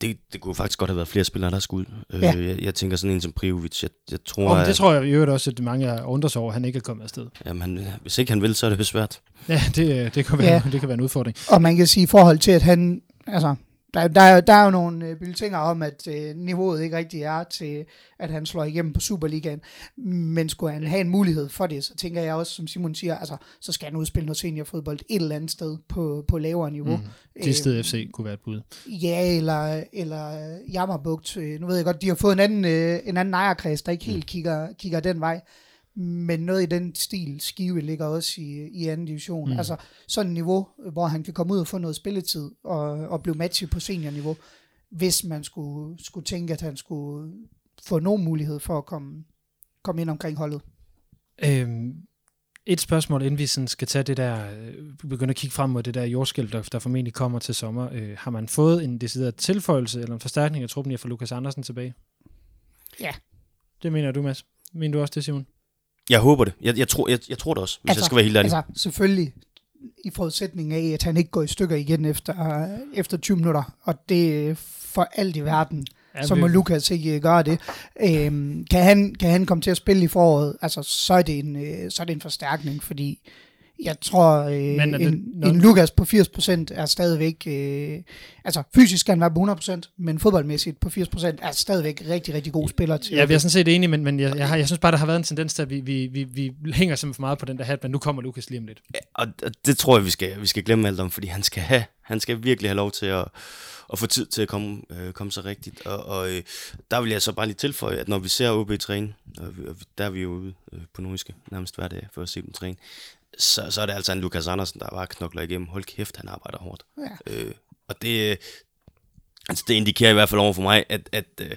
det, det kunne faktisk godt have været flere spillere, der skulle ud. Ja. Øh, jeg, jeg tænker sådan en som Prijovic, jeg, jeg tror, Oh, men at, det tror jeg i øvrigt også, at mange undrer sig over, at han ikke er kommet afsted. jamen, han, hvis ikke han vil, så er det jo svært. Ja, det, det, kan være, Ja. det kan være en udfordring. Og man kan sige i forhold til, at han, altså, der, der, er- der er jo nogle øh, bulletiner om, at øh, niveauet ikke rigtig er til, at han slår igennem på Superligaen. Men skulle han have en mulighed for det, så tænker jeg også, som Simon siger, altså, så skal han udspille noget seniorfodbold et eller andet sted på, på lavere niveau. Mm. Tisted FC kunne være et bud. Ja, eller, eller øh, Jammerbugt. Øh, Nu ved jeg godt, de har fået en anden, øh, en anden ejerkreds, der ikke helt kigger, kigger den vej. Men noget i den stil, Skive ligger også i, i anden division. Mm. Altså sådan et niveau, hvor han kan komme ud og få noget spilletid og, og blive matchet på seniorniveau, hvis man skulle, skulle tænke, at han skulle få nogen mulighed for at komme, komme ind omkring holdet. Øhm, et spørgsmål, inden vi sådan skal tage det der, øh, begynde at kigge frem mod det der jordskælv, der, der formentlig kommer til sommer. Øh, har man fået en decideret tilføjelse eller en forstærkning af truppen i at få Lukas Andersen tilbage? Ja. Det mener du, Mads. Mener du også det, Simon? Jeg håber det. Jeg, jeg, tror, jeg, jeg tror det også, hvis altså, jeg skal være helt ærlig. Altså, selvfølgelig i forudsætning af, at han ikke går i stykker igen efter, efter 20 minutter. Og det for alt i verden. Ja, så må Lukas ikke gøre det. Øhm, kan, han, kan han komme til at spille i foråret, altså, så, er det en, øh, så er det en forstærkning, fordi Jeg tror, øh, Men det en, noget- en Lukas på 80% er stadigvæk... Øh, altså, fysisk skal han være på 100%, men fodboldmæssigt på 80% er stadigvæk rigtig, rigtig god spiller til. Ja, vi er sådan set enige, men, men jeg, jeg, har, jeg synes bare, der har været en tendens til, at vi, vi, vi, vi hænger simpelthen for meget på den der hat, men nu kommer Lukas lige om lidt. Ja, og og det tror jeg, vi skal, vi skal glemme alt om, fordi han skal have, han skal virkelig have lov til at, at få tid til at komme, øh, komme så rigtigt. Og, og øh, der vil jeg så bare lige tilføje, at når vi ser OB træne, og, vi, og der er vi jo ude øh, på Nordiske nærmest hver dag for at se dem træne, så, så er det altså en Lukas Andersen, der bare knokler igennem. Hold kæft, han arbejder hårdt. Ja. Øh, og det, altså det indikerer i hvert fald over for mig, at, at øh,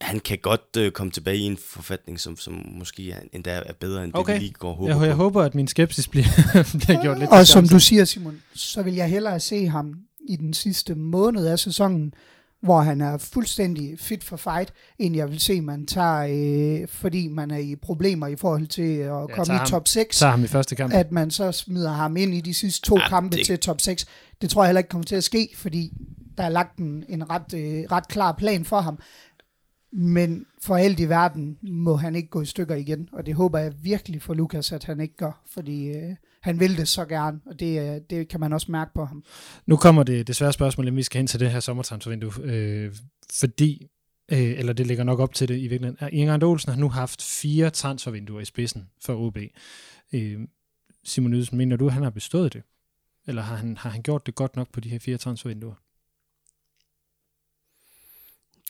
han kan godt øh, komme tilbage i en forfatning, som, som måske er, endda er bedre, end Okay. det vi lige går og håber Jeg, jeg håber, at min skepsis bliver, bliver gjort lidt Og som du siger, Simon, så vil jeg hellere se ham i den sidste måned af sæsonen, hvor han er fuldstændig fit for fight, end jeg vil se, man tager, øh, fordi man er i problemer i forhold til at ja, komme i ham- top 6, tager ham i første kamp. at man så smider ham ind i de sidste to Ja, kampe det- til top 6. Det tror jeg heller ikke kommer til at ske, fordi der er lagt en, en ret, øh, ret klar plan for ham. Men for alt i verden må han ikke gå i stykker igen, og det håber jeg virkelig for Lukas, at han ikke gør, fordi øh, han vil det så gerne, og det, øh, det kan man også mærke på ham. Nu kommer det desværre spørgsmål, om vi skal hen til det her sommertransfervindue, øh, fordi, øh, eller det ligger nok op til det i virkeligheden, er Inger Olsen har nu haft fire transfervinduer i spidsen for OB. Øh, Simon Ydelsen, mener du, at han har bestået det? Eller har han, har han gjort det godt nok på de her fire transfervinduer?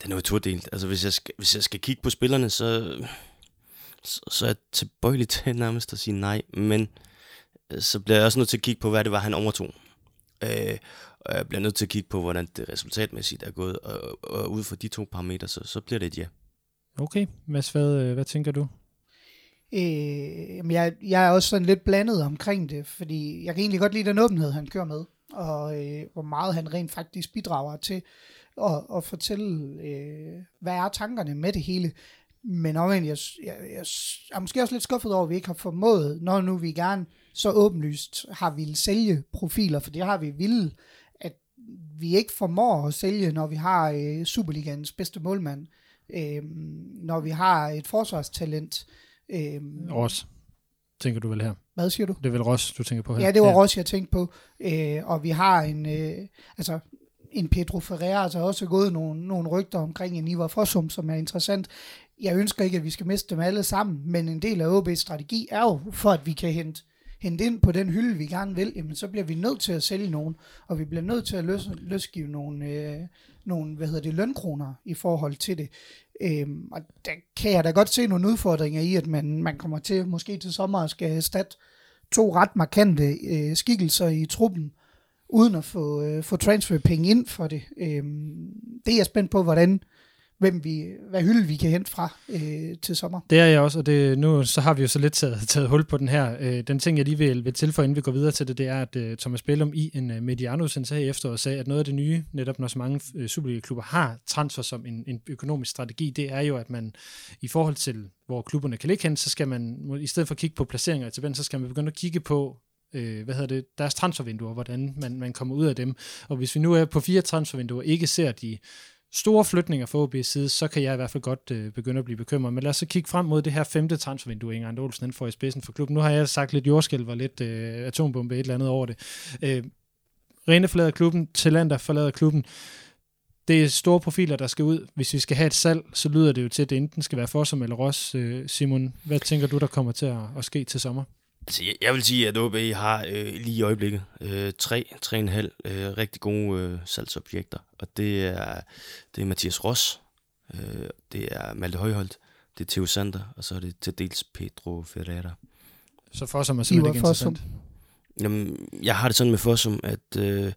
Den er jo todelt. Altså, hvis jeg, skal, hvis jeg skal kigge på spillerne, så, så, så er jeg tilbøjelig til nærmest at sige nej. Men øh, så bliver jeg også nødt til at kigge på, hvad det var, han overtog. Øh, og jeg bliver nødt til at kigge på, hvordan det resultatmæssigt er gået. Og, og ud fra de to parametre, så, så bliver det et ja. Okay, Mads, hvad, øh, hvad tænker du? Øh, jeg, jeg er også sådan lidt blandet omkring det, fordi jeg kan egentlig godt lide den åbenhed, han kører med, og øh, hvor meget han rent faktisk bidrager til at, at fortælle, øh, hvad er tankerne med det hele. Men omvendt, jeg, jeg, jeg, jeg er måske også lidt skuffet over, at vi ikke har formået, når nu vi gerne så åbenlyst har ville sælge profiler, for det har vi ville, at vi ikke formår at sælge, når vi har øh, Superligans bedste målmand, øh, når vi har et forsvarstalent, Øhm, Ross, tænker du vel her? hvad siger du? Det er vel Ross, du tænker på her? Ja, det var ja. også, jeg tænkte på. Øh, og vi har en, øh, altså, en Pedro Ferreira, altså også gået nogle, nogle rygter omkring en Ivar Fossum, som er interessant. Jeg ønsker ikke, at vi skal miste dem alle sammen, men en del af OB's strategi er jo, for at vi kan hente, hente ind på den hylde, vi gerne vil, jamen så bliver vi nødt til at sælge nogen, og vi bliver nødt til at løs, løsgive nogle, øh, nogle hvad hedder det, lønkroner i forhold til det. Øhm, og der kan jeg da godt se nogle udfordringer i, at man, man kommer til måske til sommer og skal erstatte to ret markante øh, skikkelser i truppen, uden at få, øh, få transferpenge ind for det. Øhm, det er jeg spændt på, hvordan, hvem vi, hvad hylde vi kan hente fra øh, til sommer. Det er jeg også, og det, nu så har vi jo så lidt taget, taget hul på den her. Øh, den ting, jeg lige vil, vil tilføje, inden vi går videre til det, det er, at øh, Thomas Bellum i en øh, mediano her i efteråret sagde, at noget af det nye, netop når så mange øh, Superliga-klubber har transfer som en, en økonomisk strategi, det er jo, at man i forhold til, hvor klubberne kan ligge hen, så skal man, i stedet for at kigge på placeringer i tabellen, så skal man begynde at kigge på, øh, hvad hedder det, deres transfervinduer, hvordan man, man kommer ud af dem. Og hvis vi nu er på fire transfervinduer, ikke ser de store flytninger for OB's side, så kan jeg i hvert fald godt øh, begynde at blive bekymret. Men lad os så kigge frem mod det her femte transfervindue, Inger Ande Olsen får i spidsen for klubben. Nu har jeg sagt lidt jordskælv og lidt øh, atombombe et eller andet over det. Øh, Rene forlader klubben, Talander forlader klubben. Det er store profiler, der skal ud. Hvis vi skal have et salg, så lyder det jo til, at det enten skal være Fossum eller Ross. Øh, Simon, hvad tænker du, der kommer til at, at ske til sommer? Altså, jeg, jeg vil sige, at OB har øh, lige i øjeblikket øh, tre, tre og en halv øh, rigtig gode øh, salgsobjekter. Og det er, det er Mathias Ross, øh, det er Malte Højholdt, det er Theo Sander, og så er det til dels Pedro Ferreira. Så Fossum er simpelthen ikke Fossum. interessant. Jamen, jeg har det sådan med Fossum, at øh,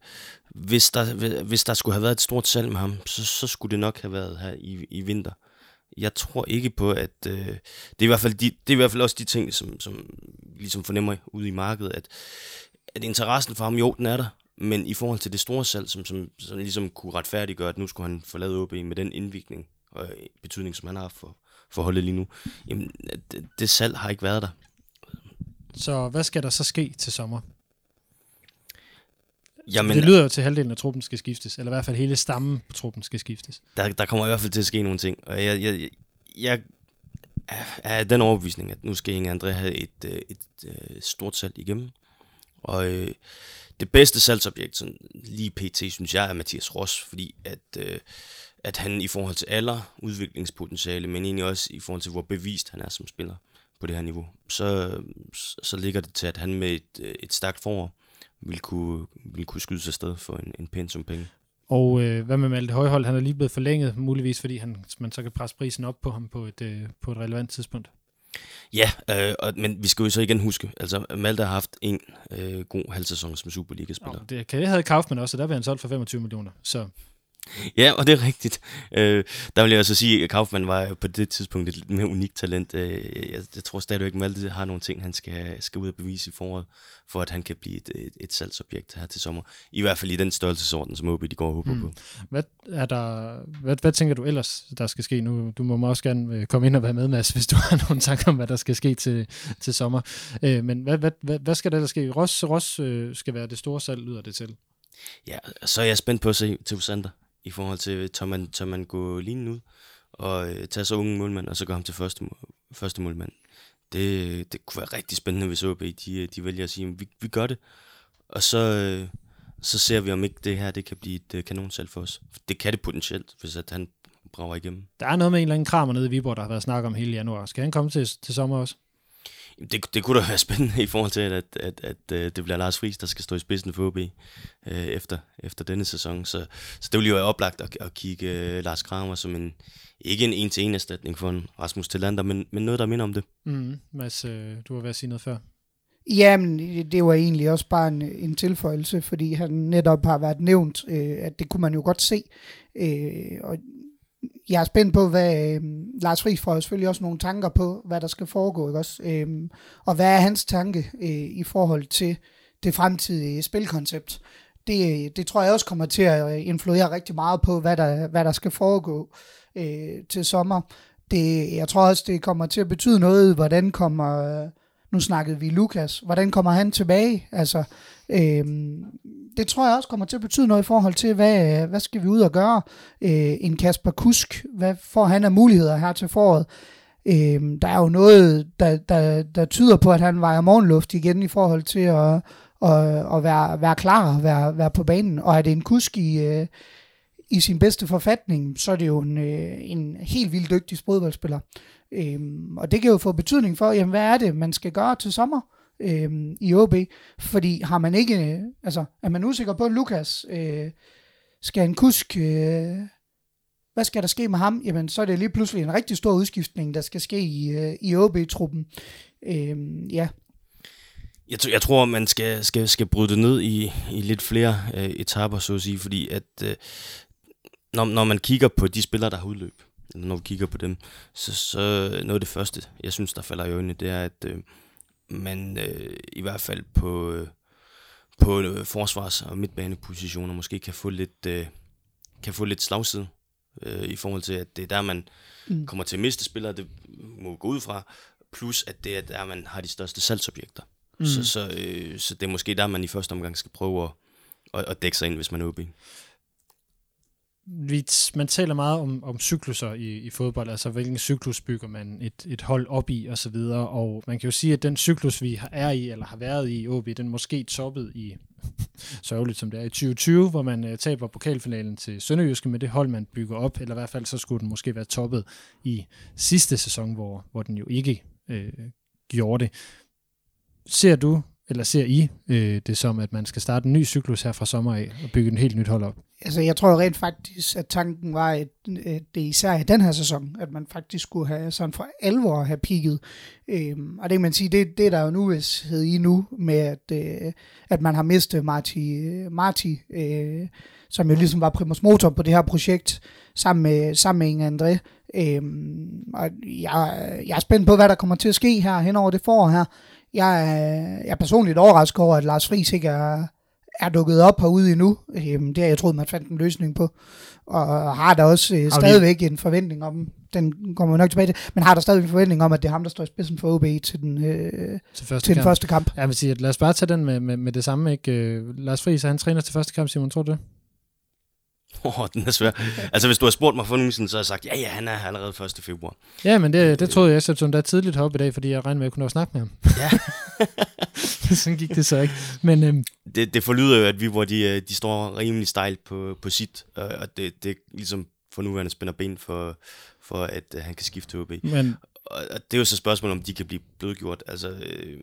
hvis, der, hvis der skulle have været et stort salg med ham, så, så skulle det nok have været her i, i vinter. Jeg tror ikke på, at øh, det, er i hvert fald de, det er i hvert fald også de ting, som, som ligesom fornemmer ude i markedet, at, at interessen for ham, jo, den er der, men i forhold til det store salg, som, som, som ligesom kunne retfærdiggøre, at nu skulle han forlade OB med den indvikling og betydning, som han har for, for holdet lige nu, jamen, det, det salg har ikke været der. Så hvad skal der så ske til sommer? Jamen, det lyder jo til, at halvdelen af truppen skal skiftes, eller i hvert fald hele stammen på truppen skal skiftes. der, der kommer i hvert fald til at ske nogle ting. Og jeg, jeg, jeg, af den overbevisning, at nu skal Inge André have et, øh, et, et, et stort salg igennem. Og øh, det bedste salgsobjekt, sådan lige pt, synes jeg, er Mathias Ross, fordi at, øh, at han i forhold til alder, udviklingspotentiale, men egentlig også i forhold til, hvor bevist han er som spiller på det her niveau, så, så ligger det til, at han med et, øh, et stærkt forår vil kunne, vil kunne skyde sig sted for en, en pæn som penge. Og øh, hvad med Malte Højhold? Han er lige blevet forlænget, muligvis fordi han, man så kan presse prisen op på ham på et, øh, på et relevant tidspunkt. Ja, øh, og, men vi skal jo så igen huske, altså Malte har haft en øh, god halv sæson som Superliga-spiller. Oh, det, det havde Kaufmann også, og der blev han solgt for 25 millioner. Så Ja, og det er rigtigt. Øh, der vil jeg også sige, at Kaufmann var på det tidspunkt et lidt mere unikt talent. Øh, jeg, jeg tror stadigvæk, at Malte har nogle ting, han skal, skal ud og bevise i foråret, for at han kan blive et, et, et salgsobjekt her til sommer. I hvert fald i den størrelsesorden, som OB de går og håber mm. på. Hvad, er der, hvad, hvad tænker du ellers, der skal ske nu? Du må også gerne øh, komme ind og være med, Mads, hvis du har nogle tanker om, hvad der skal ske til, til sommer. Øh, men hvad, hvad, hvad, hvad skal der ellers ske? Ross, Ross øh, skal være det store salg, lyder det til. Ja, så er jeg spændt på at se til Sander i forhold til, tør man, tør man gå lige ud og øh, tage så unge målmand, og så gå ham til første, første målmand. Det, det kunne være rigtig spændende, hvis OB de, øh, de vælger at sige, vi, vi gør det. Og så, øh, så ser vi, om ikke det her det kan blive et øh, kanonsalg for os. Det kan det potentielt, hvis at han brager igennem. Der er noget med en eller anden kramer nede i Viborg, der har været snak om hele januar. Skal han komme til, til sommer også? Det, det kunne da være spændende i forhold til, at, at, at, at øh, det bliver Lars Friis, der skal stå i spidsen for OB øh, efter, efter denne sæson. Så, så det vil jo være oplagt at, at kigge øh, Lars Kramer som en, ikke en en-til-en erstatning for en Rasmus Tillander, men, men noget, der minder om det. Mm, Mads, øh, du har været at sige noget før. Jamen, det var egentlig også bare en, en tilføjelse, fordi han netop har været nævnt, øh, at det kunne man jo godt se. Øh, og jeg er spændt på, hvad øh, Lars Friis får selvfølgelig også nogle tanker på, hvad der skal foregå, ikke også? Øh, og hvad er hans tanke øh, i forhold til det fremtidige spilkoncept? Det, øh, det tror jeg også kommer til at øh, influere rigtig meget på, hvad der, hvad der skal foregå øh, til sommer. Det, jeg tror også, det kommer til at betyde noget, hvordan kommer, øh, nu snakkede vi Lukas, hvordan kommer han tilbage? Altså, øh, det tror jeg også kommer til at betyde noget i forhold til, hvad, hvad skal vi ud og gøre? Øh, en Kasper Kusk, hvad får han af muligheder her til foråret? Øh, der er jo noget, der, der, der tyder på, at han vejer morgenluft igen i forhold til at, at, at være, være klar og være, være på banen. Og er det en Kusk i, øh, i sin bedste forfatning, så er det jo en, øh, en helt vildt dygtig fodboldspiller. Øhm, og det kan jo få betydning for, jamen, hvad er det, man skal gøre til sommer? Øh, i OB, fordi har man ikke, altså er man usikker på Lukas, øh, skal en kusk, øh, hvad skal der ske med ham? Jamen så er det lige pludselig en rigtig stor udskiftning, der skal ske i, øh, i OB-truppen. Øh, ja. Jeg, jeg tror, man skal, skal, skal bryde det ned i, i lidt flere øh, etaper, så at sige, fordi at øh, når, når man kigger på de spillere, der har udløb, når vi kigger på dem, så, så noget af det første, jeg synes, der falder i øjnene, det er, at øh, man øh, i hvert fald på, øh, på øh, forsvars- og midtbanepositioner måske kan få lidt, øh, kan få lidt slagside øh, i forhold til, at det er der, man mm. kommer til at miste spillere, det må gå ud fra, plus at det er der, man har de største salgsobjekter. Mm. Så, så, øh, så det er måske der, man i første omgang skal prøve at, at, at dække sig ind, hvis man er OB vi, man taler meget om, om cykluser i, i fodbold, altså hvilken cyklus bygger man et, et hold op i og så videre, og man kan jo sige, at den cyklus, vi er i, eller har været i OB, den måske toppet i, sørgeligt som det er, i 2020, hvor man uh, taber pokalfinalen til Sønderjyske med det hold, man bygger op, eller i hvert fald så skulle den måske være toppet i sidste sæson, hvor, hvor den jo ikke øh, gjorde det. Ser du eller ser I øh, det som, at man skal starte en ny cyklus her fra sommer af og bygge en helt nyt hold op? Altså, jeg tror rent faktisk, at tanken var, at det især i den her sæson, at man faktisk skulle have sådan for alvor have pigget. Øhm, og det kan man sige, det, det er der jo nu hvis i nu, med at, øh, at man har mistet Marti, Marti øh, som jo ligesom var primus motor på det her projekt, sammen med, sammen med Inge André. Øhm, og jeg, jeg er spændt på, hvad der kommer til at ske her hen over det forår her. Jeg er, jeg er personligt overrasket over, at Lars Friis ikke er, er dukket op herude endnu. Øhm, det har jeg troet, man fandt en løsning på. Og har der også øh, stadigvæk en forventning om, den kommer vi nok tilbage til, men har der stadig en forventning om, at det er ham, der står i spidsen for OB til den, øh, til, første til den første kamp. Jeg vil sige, at lad os bare tage den med, med, med det samme. Ikke? Øh, Lars Friis, han træner til første kamp, Simon, tror du det? Åh, oh, den er svær. altså, hvis du har spurgt mig for nogen siden, så har jeg sagt, ja, ja, han er her allerede 1. februar. Ja, men det, det troede jeg, jeg som der tidligt heroppe i dag, fordi jeg regnede med, at jeg kunne nå at snakke med ham. Ja. Sådan gik det så ikke. Men øhm, Det, det forlyder jo, at vi, hvor de, øh, de står rimelig stejlt på, på sit, øh, og det, det ligesom for nuværende spænder ben for, for at han kan skifte til OB. men Og, det er jo så et spørgsmål, om de kan blive blødgjort. Altså, øh,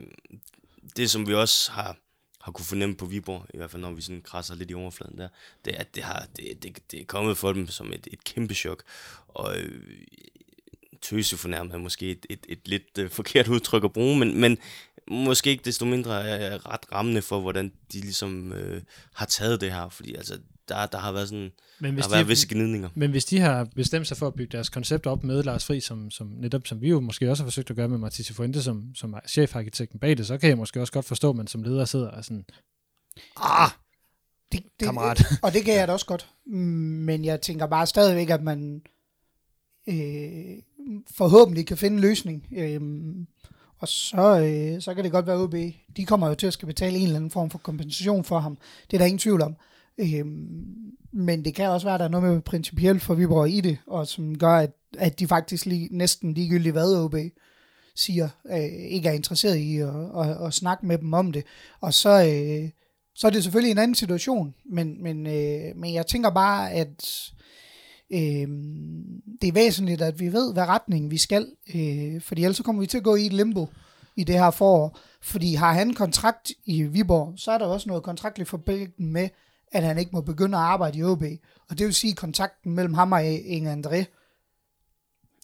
det som vi også har, har kunne fornemme på Viborg, i hvert fald når vi sådan krasser lidt i overfladen der, det er, at det, har, det, det, det er kommet for dem som et, et kæmpe chok. Og øh, tøse fornærmet er måske et, et, et lidt øh, forkert udtryk at bruge, men, men måske ikke desto mindre er ret rammende for, hvordan de ligesom øh, har taget det her. Fordi altså, der, der har været sådan, Men der hvis, har været de, visse gnidninger. men hvis de har bestemt sig for at bygge deres koncept op med Lars Fri, som, som netop som vi jo måske også har forsøgt at gøre med Matisse Fuente, som, som chefarkitekten bag det, så kan jeg måske også godt forstå, at man som leder sidder og sådan, ah, Det, det, Kammerat. Og det kan jeg da også godt. Men jeg tænker bare stadigvæk, at man øh, forhåbentlig kan finde en løsning. Øhm, og så, øh, så kan det godt være OB. De kommer jo til at skal betale en eller anden form for kompensation for ham. Det er der ingen tvivl om. Øhm, men det kan også være, at der er noget med principielt for Viborg i det, og som gør, at, at de faktisk lige, næsten ligegyldigt hvad OB siger, øh, ikke er interesseret i at, at, at snakke med dem om det. Og så, øh, så er det selvfølgelig en anden situation, men, men, øh, men jeg tænker bare, at øh, det er væsentligt, at vi ved, hvad retning vi skal, øh, fordi ellers så kommer vi til at gå i et limbo i det her forår. Fordi har han kontrakt i Viborg, så er der også noget kontraktligt forpligtende med, at han ikke må begynde at arbejde i OB. Og det vil sige, at kontakten mellem ham og Inge André,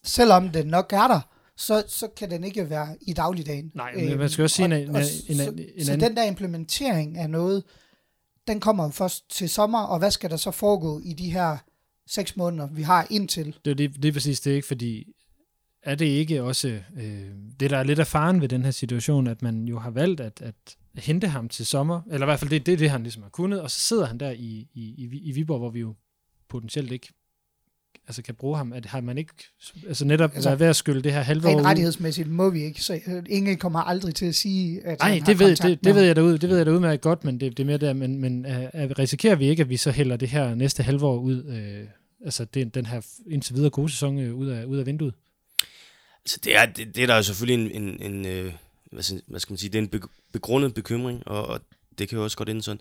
selvom den nok er der, så, så kan den ikke være i dagligdagen. Nej, men man skal også sige, en- en- en- så, en så den der implementering af noget, den kommer jo først til sommer, og hvad skal der så foregå i de her seks måneder, vi har indtil? det er lige, lige præcis det, ikke? Fordi er det ikke også øh, det, der er lidt af faren ved den her situation, at man jo har valgt at, at hente ham til sommer, eller i hvert fald det, det er det, han ligesom har kunnet, og så sidder han der i, i, i, i Viborg, hvor vi jo potentielt ikke altså kan bruge ham. At har man ikke altså netop Altså, været ved at skylde det her halve år rettighedsmæssigt må vi ikke, så øh, ingen kommer aldrig til at sige, at Nej, det ved, det, med det ved jeg derude, det ved jeg da udmærket godt, men det, det er mere der, men, men uh, risikerer vi ikke, at vi så hælder det her næste halve år ud, øh, altså den, den her indtil videre gode sæson øh, ud, af, ud af vinduet? Altså, det er, det, det er der jo selvfølgelig en, en, en øh, hvad, skal, man sige, det er en be- begrundet bekymring, og, og det kan jo også godt ende sådan.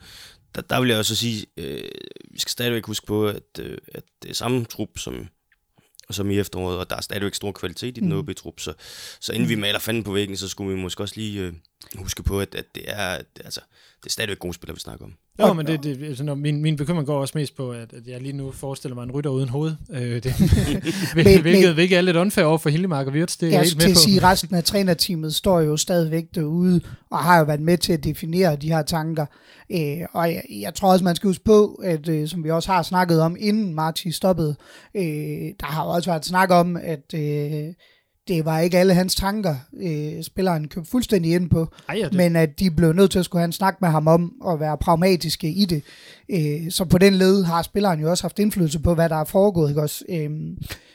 Der, der vil jeg også sige, øh, vi skal stadigvæk huske på, at, øh, at det er samme trup som, som i efteråret, og der er stadigvæk stor kvalitet i den Mm. OB-trup, så, så inden vi maler fanden på væggen, så skulle vi måske også lige øh, huske på, at, at det er, altså, det er stadigvæk gode spillere, vi snakker om. Jo, men det, det, altså, når min, min bekymring går også mest på, at, at jeg lige nu forestiller mig en rytter uden hoved. Øh, det, hvilket, hvilket, hvilket er lidt unfair over for Hillemark og Wirtz, det er jeg helt skal med til at sige, at resten af trænerteamet står jo stadigvæk derude, og har jo været med til at definere de her tanker. Øh, og jeg, jeg tror også, man skal huske på, at øh, som vi også har snakket om, inden Marti stoppede, øh, der har jo også været snak om, at øh, det var ikke alle hans tanker, øh, spilleren købte fuldstændig ind på, Ej, ja, det, men at de blev nødt til at skulle have en snak med ham om at være pragmatiske i det. Øh, så på den led har spilleren jo også haft indflydelse på, hvad der er foregået. Ikke også? Øh,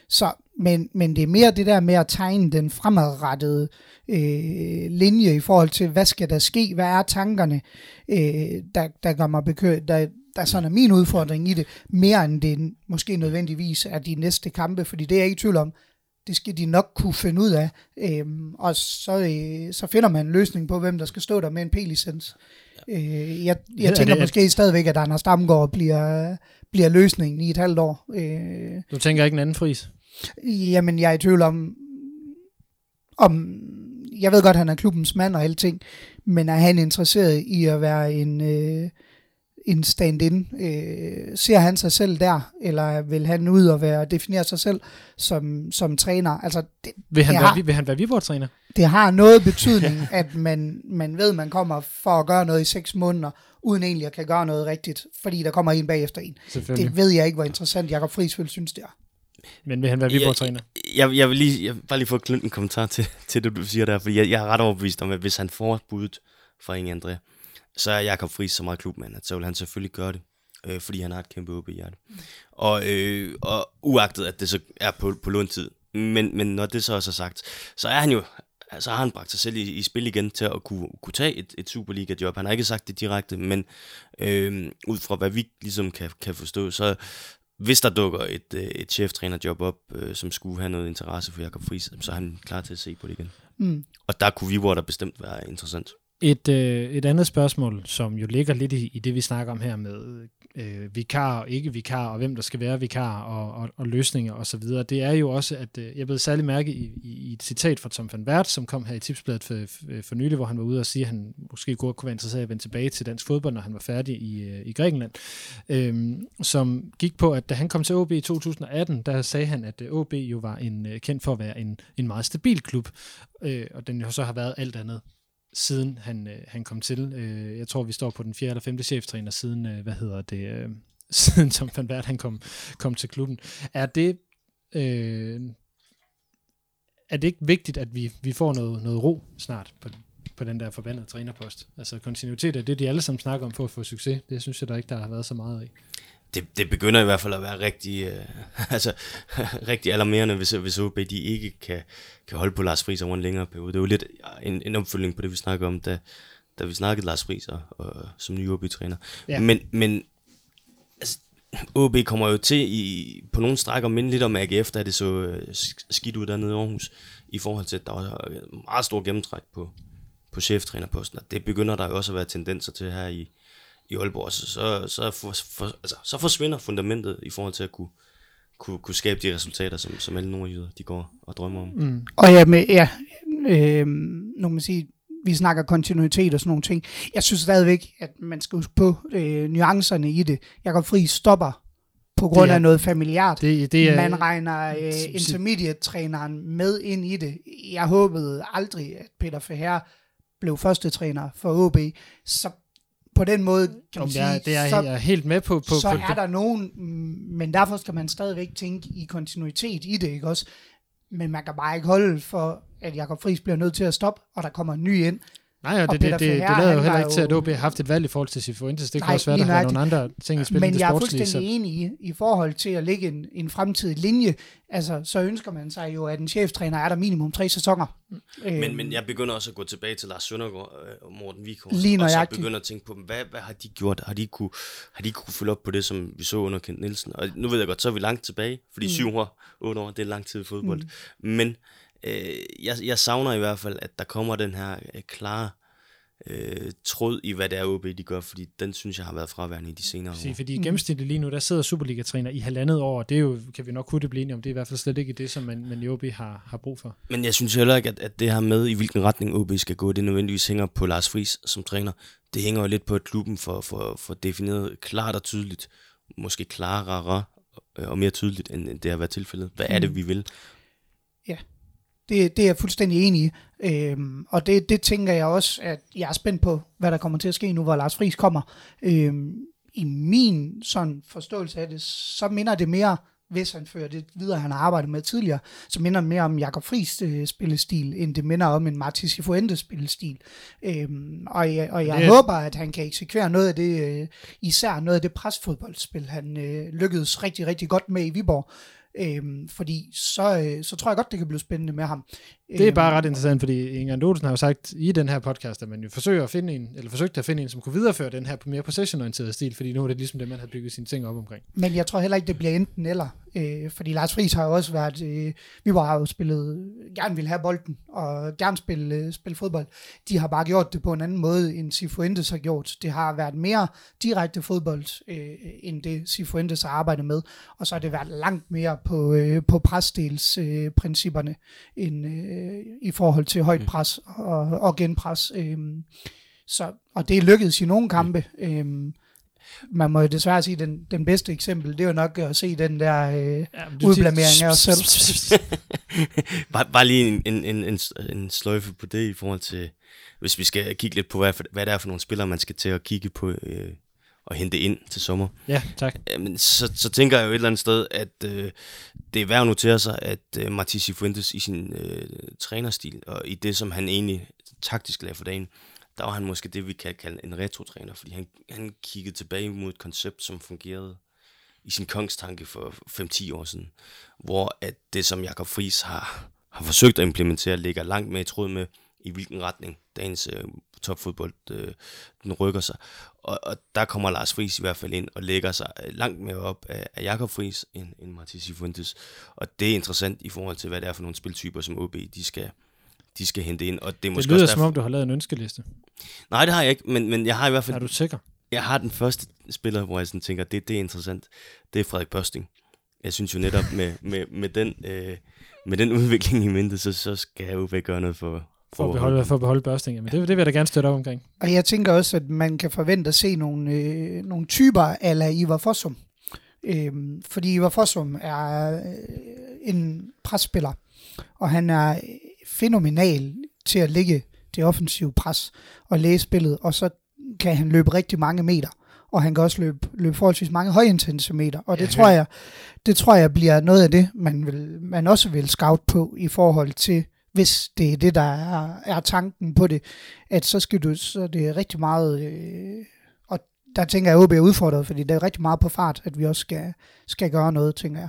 så, men, men det er mere det der med at tegne den fremadrettede øh, linje i forhold til, hvad skal der ske, hvad er tankerne, øh, der, der gør mig bekørt, der, der sådan er min udfordring i det, mere end det måske nødvendigvis er de næste kampe, fordi det er jeg ikke i tvivl om, det skal de nok kunne finde ud af. Øhm, og så, øh, så finder man en løsning på, hvem der skal stå der med en P-licens. Øh, jeg Ja, jeg er tænker det- måske stadigvæk, at Anders Damgaard bliver, bliver løsningen i et halvt år. Øh, du tænker ikke en anden fris? jamen, jeg er i tvivl om, om... Jeg ved godt, at han er klubbens mand og alting, men er han interesseret i at være en, øh, en stand-in? Øh, ser han sig selv der, eller vil han ud og være, definere sig selv som, som træner? Altså, det, Vil han, Ja. være, vil han være Viborg-træner? det har noget betydning, at man, man ved, man kommer for at gøre noget i seks måneder, uden egentlig at kan gøre noget rigtigt, fordi der kommer en bagefter en. Det ved jeg ikke, hvor interessant Jakob Friis vil synes, det er. Men vil han være Viborg-træner? Jeg, jeg vil lige jeg vil bare lige få klint en kommentar til, til det, du siger der, fordi jeg, jeg er ret overbevist om, at hvis han får budet fra Inge André, så er Jakob Friis så meget klubmand, at så vil han selvfølgelig gøre det, øh, fordi han har et kæmpe åbe i hjertet. Og, øh, og uagtet, at det så er på, på låntid, men, men når det så også er sagt, så er han jo, så har han bragt sig selv i, i spil igen til at kunne, kunne tage et, et Superliga-job. Han har ikke sagt det direkte, men øh, ud fra hvad vi ligesom kan, kan forstå, så, hvis der dukker et, øh, et cheftrænerjob op, øh, som skulle have noget interesse for Jakob Friis, så er han klar til at se på det igen. Mm. Og der kunne Viborg der bestemt være interessant. Et, øh, et andet spørgsmål, som jo ligger lidt i, i det, vi snakker om her med øh, vikar og ikke vikar, og hvem der skal være vikar, og, og, og løsninger osv., det er jo også, at øh, jeg blev særlig mærke i, i, i et citat fra Tom van Wert, som kom her i tipsbladet for, for, for nylig, hvor han var ude og sige, at han måske godt kunne være interesseret i at vende tilbage til dansk fodbold, når han var færdig i, øh, i Grækenland, øh, som gik på, at da han kom til OB i 2018, der sagde han, at øh, OB jo var en øh, kendt for at være en, en meget stabil klub, øh, og den jo så har været alt andet siden han, øh, han kom til. Øh, jeg tror, vi står på den fjerde eller femte cheftræner siden, øh, hvad hedder det, øh, siden Tom van Vært, han kom, kom til klubben. Er det, øh, er det ikke vigtigt, at vi, vi får noget, noget ro snart på, på den der forbandede trænerpost? Altså kontinuitet er det, de alle sammen snakker om for at få succes. Det synes jeg der ikke, der har været så meget af. Det, det begynder i hvert fald at være rigtig, øh, altså, rigtig alarmerende, hvis, hvis OB de ikke kan, kan holde på Lars Friis over en længere periode. Det er jo lidt en, en opfølgning på det, vi snakker om, da, da vi snakkede Lars Friis og, og, som ny OB-træner. Ja. Men, men altså, OB kommer jo til i, på nogle strækker minde lidt om AGF, da det så øh, sk- skidt ud dernede i Aarhus, i forhold til, at der var øh, meget stor gennemtræk på, på cheftrænerposten. Og det begynder der jo også at være tendenser til her i, i Aalborg. Så, så, så, for, for, altså, så forsvinder fundamentet i forhold til at kunne, kunne, kunne skabe de resultater, som, som alle nordjyder de går og drømmer om. Mm. Og ja, med, ja øh, nu man sige, vi snakker kontinuitet og sådan nogle ting. Jeg synes stadigvæk, at man skal huske på øh, nuancerne i det. Jakob Friis stopper på grund Det er- af noget familiært. Det, det er, Man regner øh, intermediate-træneren med ind i det. Jeg håbede aldrig, at Peter Feher blev første træner for OB. Så på den måde, kan man Om sige, jeg, det er så, jeg er helt med på. på, så på er der nogen, mm, men derfor skal man stadigvæk tænke i kontinuitet i det, ikke også? Men man kan bare ikke holde for, at Jakob Friis bliver nødt til at stoppe, og der kommer en ny ind. Nej, og Og det, det, Peter det, det, Ferrer, lader jo heller ikke til, at OB har haft et valg i forhold til Cifuentes. Det kan Nej, også være, der har nogle andre ting i spil Men det jeg er fuldstændig Så, enig i, i forhold til at lægge en, en fremtidig linje. Altså, så ønsker man sig jo, at en cheftræner er der minimum tre sæsoner. Men, Øhm, men jeg begynder også at gå tilbage til Lars Søndergaard øh, og Morten Vikor. Lige Og så nøjagtigt. begynder at tænke på, hvad, hvad har de gjort? Har de, kunne, har de kunne følge op på det, som vi så under Kent Nielsen? Og nu ved jeg godt, så er vi langt tilbage, fordi mm. syv år, otte år, det er lang tid i fodbold. Mm. Men øh, jeg, jeg savner i hvert fald, at der kommer den her øh, klare øh, tråd i, hvad det er OB, de gør, fordi den synes jeg har været fraværende i de senere sige, år. fordi gennemsnitligt lige nu, der sidder Superliga-træner i halvandet år, og det er jo, kan vi nok kunne det blive enige om, det er i hvert fald slet ikke det, som man, man i OB har, har brug for. Men jeg synes heller ikke, at, at det her med, i hvilken retning OB skal gå, det nødvendigvis hænger på Lars Friis som træner. Det hænger jo lidt på, at klubben får for, for defineret klart og tydeligt, måske klarere øh, og mere tydeligt, end end det har været tilfældet. Hvad er det, vi vil? Det, det er jeg fuldstændig enig i. Øhm, og det, det tænker jeg også, at jeg er spændt på, hvad der kommer til at ske nu, hvor Lars Friis kommer. Øhm, I min sådan forståelse af det, så minder det mere, hvis han fører det videre, han har arbejdet med tidligere, så minder det mere om Jakob Friis øh, spillestil, end det minder om en Martis Fuentes spillestil. Øhm, og jeg, og jeg Det er- håber, at han kan eksekvere noget af det, øh, især noget af det presfodboldspil, han øh, lykkedes rigtig, rigtig godt med i Viborg. Øhm, fordi så, øh, så tror jeg godt, det kan blive spændende med ham. Det er bare ret interessant, fordi Inger Olsen har jo sagt i den her podcast, at man jo forsøger at finde en, eller forsøgte at finde en, som kunne videreføre den her mere possession-orienterede stil, fordi nu er det ligesom det, man har bygget sine ting op omkring. Men jeg tror heller ikke, det bliver enten eller. Øh, fordi Lars Friis har jo også været... Øh, vi var jo spillet... Gerne ville have bolden, og gerne spille, øh, spille fodbold. De har bare gjort det på en anden måde, end Cifuentes har gjort. Det har været mere direkte fodbold, øh, end det Cifuentes har arbejdet med. Og så har det været langt mere på, øh, på presdelsprincipperne, øh, end øh, i forhold til højt pres og, og genpres. Øh, så, og det lykkedes i nogle kampe. Øh, man må jo desværre sige, at den, den bedste eksempel, det er jo nok at se den der øh, Ja, udblamering af os selv. bare, bare lige en, en, en, en, en sløjfe på det i forhold til, hvis vi skal kigge lidt på, hvad, hvad det er for nogle spillere, man skal til at kigge på øh, og hente ind til sommer. Ja, tak. Jamen, så, så tænker jeg jo et eller andet sted, at øh, det er værd at notere sig, at øh, Martins Fuentes i sin øh, trænerstil, og i det, som han egentlig taktisk lagde for dagen, der var han måske det, vi kan kalde en retro-træner, fordi han, han kiggede tilbage mod et koncept, som fungerede i sin kongstanke for 5-10 år siden, hvor at det, som Jakob Friis har, har forsøgt at implementere, ligger langt mere i tråd med i hvilken retning dagens øh, topfodbold øh, den rykker sig. Og, og der kommer Lars Friis i hvert fald ind og lægger sig øh, langt mere op af, af Jakob Friis end, end Martins Fuentes. Og det er interessant i forhold til, hvad det er for nogle spiltyper, som OB de skal, de skal hente ind. Og det, er Det måske lyder også som derfor... om, du har lavet en ønskeliste. Nej, det har jeg ikke, men, men jeg har i hvert fald Er du sikker? jeg har den første spiller, hvor jeg sådan tænker, det, det er interessant. Det er Frederik Børsting. Jeg synes jo netop, med, med, med, den, øh, med den udvikling i mente, så, så skal OB gøre noget for, For at beholde, for at beholde børsting. Men det, det vil jeg da gerne støtte op omkring. Og jeg tænker også, at man kan forvente at se nogle, øh, nogle typer ala Ivar Fossum. Øhm, fordi Ivar Fossum er øh, en presspiller, og han er fænomenal til at lægge det offensive pres og læse spillet, og så kan han løbe rigtig mange meter, og han kan også løbe, løbe forholdsvis mange højintense meter, og det Ja, tror jeg, det tror jeg bliver noget af det, man, vil, man også vil scout på i forhold til, hvis det er det, der er, er tanken på det, at så skal du, så er det rigtig meget, øh, og der tænker jeg, at OB er udfordret, fordi det er rigtig meget på fart, at vi også skal, skal gøre noget, tænker jeg.